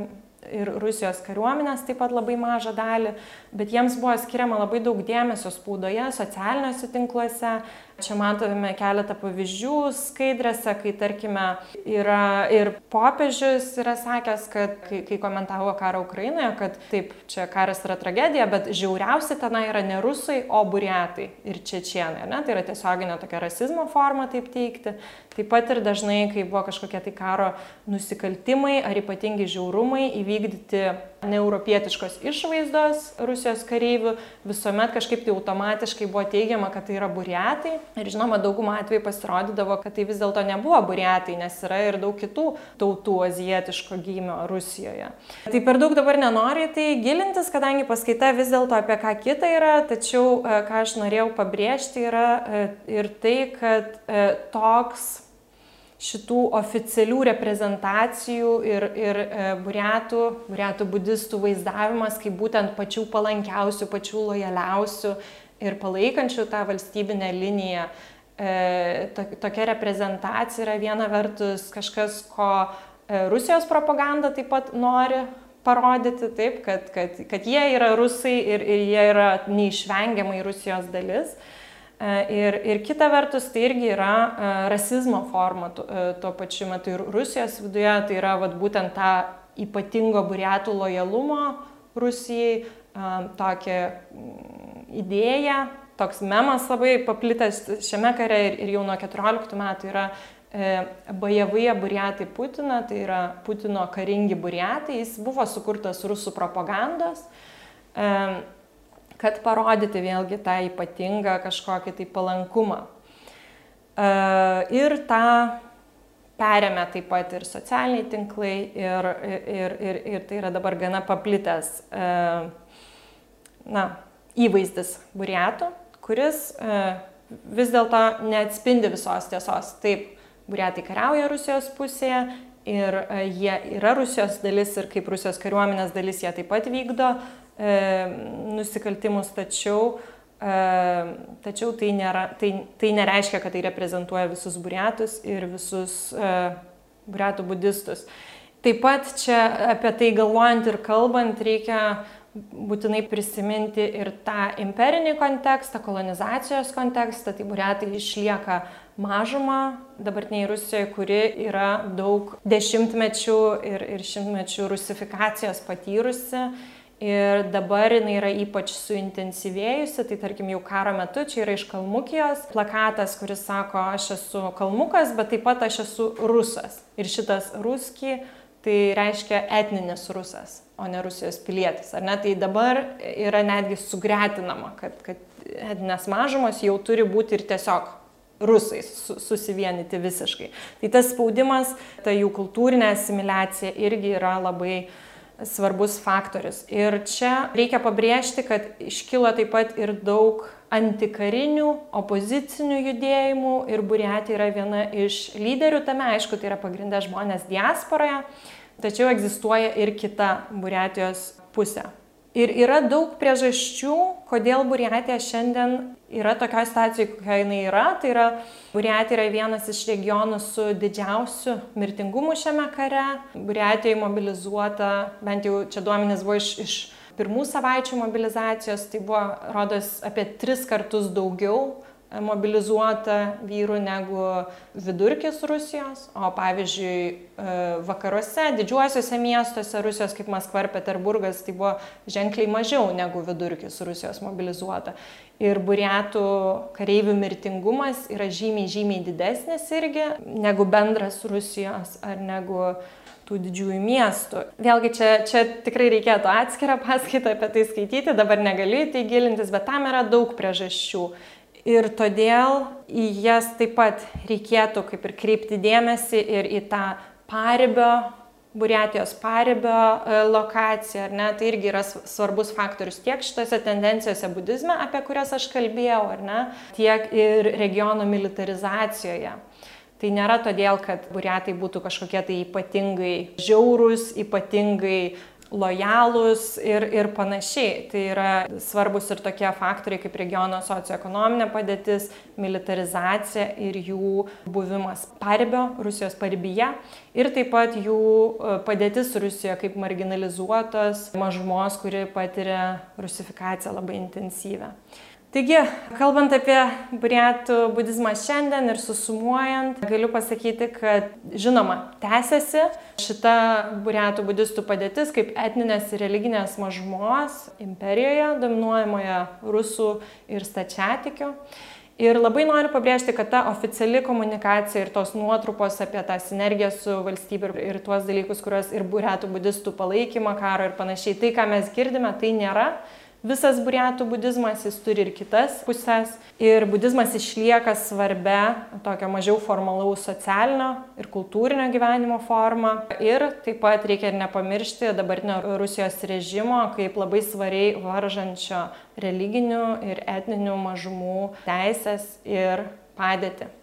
ir Rusijos kariuomenės taip pat labai mažą dalį, bet jiems buvo skiriama labai daug dėmesio spaudoje, socialiniuose tinkluose, Čia matome keletą pavyzdžių skaidrėse, kai tarkime yra ir popiežius yra sakęs, kad kai, kai komentavo karą Ukrainoje, kad taip, čia karas yra tragedija, bet žiauriausi tenai yra ne rusai, o buriatai ir čečienai. Ne? Tai yra tiesioginė tokia rasizmo forma taip teikti. Taip pat ir dažnai, kai buvo kažkokie tai karo nusikaltimai ar ypatingi žiaurumai įvykdyti neeuropietiškos išvaizdos Rusijos kareivių, visuomet kažkaip tai automatiškai buvo teigiama, kad tai yra buriatai. Ir žinoma, daugumą atvejų pasirodydavo, kad tai vis dėlto nebuvo buriatai, nes yra ir daug kitų tautų azijietiško gymio Rusijoje. Tai per daug dabar nenoriu tai gilintis, kadangi paskaita vis dėlto apie ką kitą yra, tačiau e, ką aš norėjau pabrėžti yra e, ir tai, kad e, toks šitų oficialių reprezentacijų ir, ir e, buriatų, buriatų budistų vaizdavimas kaip būtent pačių palankiausių, pačių lojaliausių ir palaikančių tą valstybinę liniją. E, to, tokia reprezentacija yra viena vertus kažkas, ko e, Rusijos propaganda taip pat nori parodyti, taip, kad, kad, kad jie yra rusai ir, ir jie yra neišvengiamai Rusijos dalis. E, ir, ir kita vertus, tai irgi yra e, rasizmo forma e, tuo pačiu metu ir Rusijos viduje, tai yra vat, būtent ta ypatingo buriatų lojalumo Rusijai, tokia mm, idėja, toks memas labai paplitęs šiame kare ir, ir jau nuo 14 metų yra Bajavai buriatai Putiną, tai yra Putino karingi buriatai, jis buvo sukurtas rusų propagandos kad parodyti vėlgi tą ypatingą kažkokį tai palankumą. E, ir tą perėmė taip pat ir socialiniai tinklai ir, ir, ir, ir tai yra dabar gana paplitęs e, na, įvaizdis buriatų, kuris e, vis dėlto neatspindi visos tiesos. Taip, buriatai kariauja Rusijos pusėje ir jie yra Rusijos dalis ir kaip Rusijos kariuomenės dalis jie taip pat vykdo E, nusikaltimus, tačiau, e, tačiau tai, nėra, tai, tai nereiškia, kad tai reprezentuoja visus buriatus ir visus e, buriatų budistus. Taip pat čia apie tai galvojant ir kalbant reikia būtinai prisiminti ir tą imperinį kontekstą, kolonizacijos kontekstą, tai buriatai išlieka mažumą dabartiniai Rusijoje, kuri yra daug dešimtmečių ir, ir šimtmečių rusifikacijos patyrusi Ir dabar jinai yra ypač suintensyvėjusi, tai tarkim jau karo metu, čia yra iš Kalmukijos plakatas, kuris sako, aš esu Kalmukas, bet taip pat aš esu rusas. Ir šitas ruski tai reiškia etninis rusas, o ne Rusijos pilietis. Ar ne? Tai dabar yra netgi sugretinama, kad, kad etninės mažumos jau turi būti ir tiesiog rusais susivienyti visiškai. Tai tas spaudimas, ta jų kultūrinė asimiliacija irgi yra labai uh, svarbus faktorius. Ir čia reikia pabrėžti, kad iškilo taip pat ir daug antikarinių, opozicinių judėjimų ir Buriatija yra viena iš lyderių tame, aišku, tai yra pagrindę žmonės diasporoje, tačiau egzistuoja ir kita Buriatijos pusė. Ir yra daug priežasčių, kodėl Buriatija šiandien yra tokioje situacijoje, kokia jinai yra. Tai yra, Buriatija yra vienas iš regionų su didžiausiu mirtingumu šiame kare. Buriatijoje mobilizuota, bent jau čia duomenys buvo iš, iš pirmų savaičių mobilizacijos, tai buvo, rodos, apie tris kartus daugiau mobilizuota vyrų negu vidurkis Rusijos, o pavyzdžiui e, vakaruose, didžiuosiuose miestuose Rusijos kaip Maskva ir Peterburgas tai buvo ženkliai mažiau negu vidurkis Rusijos mobilizuota. Ir buriatų kareivių mirtingumas yra žymiai, žymiai didesnis irgi negu bendras Rusijos ar negu tų didžiųjų miestų. Vėlgi čia, čia tikrai reikėtų atskirą paskaitą apie tai skaityti, dabar negaliu į tai gilintis, bet tam yra daug priežasčių. Ir todėl į jas taip pat reikėtų kaip ir kreipti dėmesį ir į tą paribio, Buriatijos paribio e, lokaciją, ar ne, tai irgi yra svarbus faktorius tiek šitose tendencijose budizme, apie kurias aš kalbėjau, ar ne, tiek ir regiono militarizacijoje. Tai nėra todėl, kad buriatai būtų kažkokie tai ypatingai žiaurūs, ypatingai lojalūs ir, ir panašiai. Tai yra svarbus ir tokie faktoriai kaip regiono socioekonominė padėtis, militarizacija ir jų buvimas paribio, Rusijos paribyje ir taip pat jų e, padėtis Rusijoje kaip marginalizuotos mažumos, kuri patiria rusifikaciją labai intensyvę. Taigi, kalbant apie burėtų budizmą šiandien ir susumuojant, galiu pasakyti, kad žinoma, tęsiasi šita burėtų budistų padėtis kaip etninės ir religinės mažumos imperijoje, dominuojamoje rusų ir stačiatikių. Ir labai noriu pabrėžti, kad ta oficiali komunikacija ir tos nuotrupos apie tą sinergiją su valstybė ir, tuos dalykus, kuriuos ir burėtų budistų palaikymą karo ir panašiai, tai, ką mes girdime, tai nėra visas buriatų budizmas, jis turi ir kitas pusės. Ir budizmas išlieka svarbia tokio mažiau formalaus socialinio ir kultūrinio gyvenimo forma. Ir taip pat reikia ir nepamiršti dabartinio Rusijos režimo kaip labai svariai varžančio religinių ir etninių mažumų teisės ir padėtį.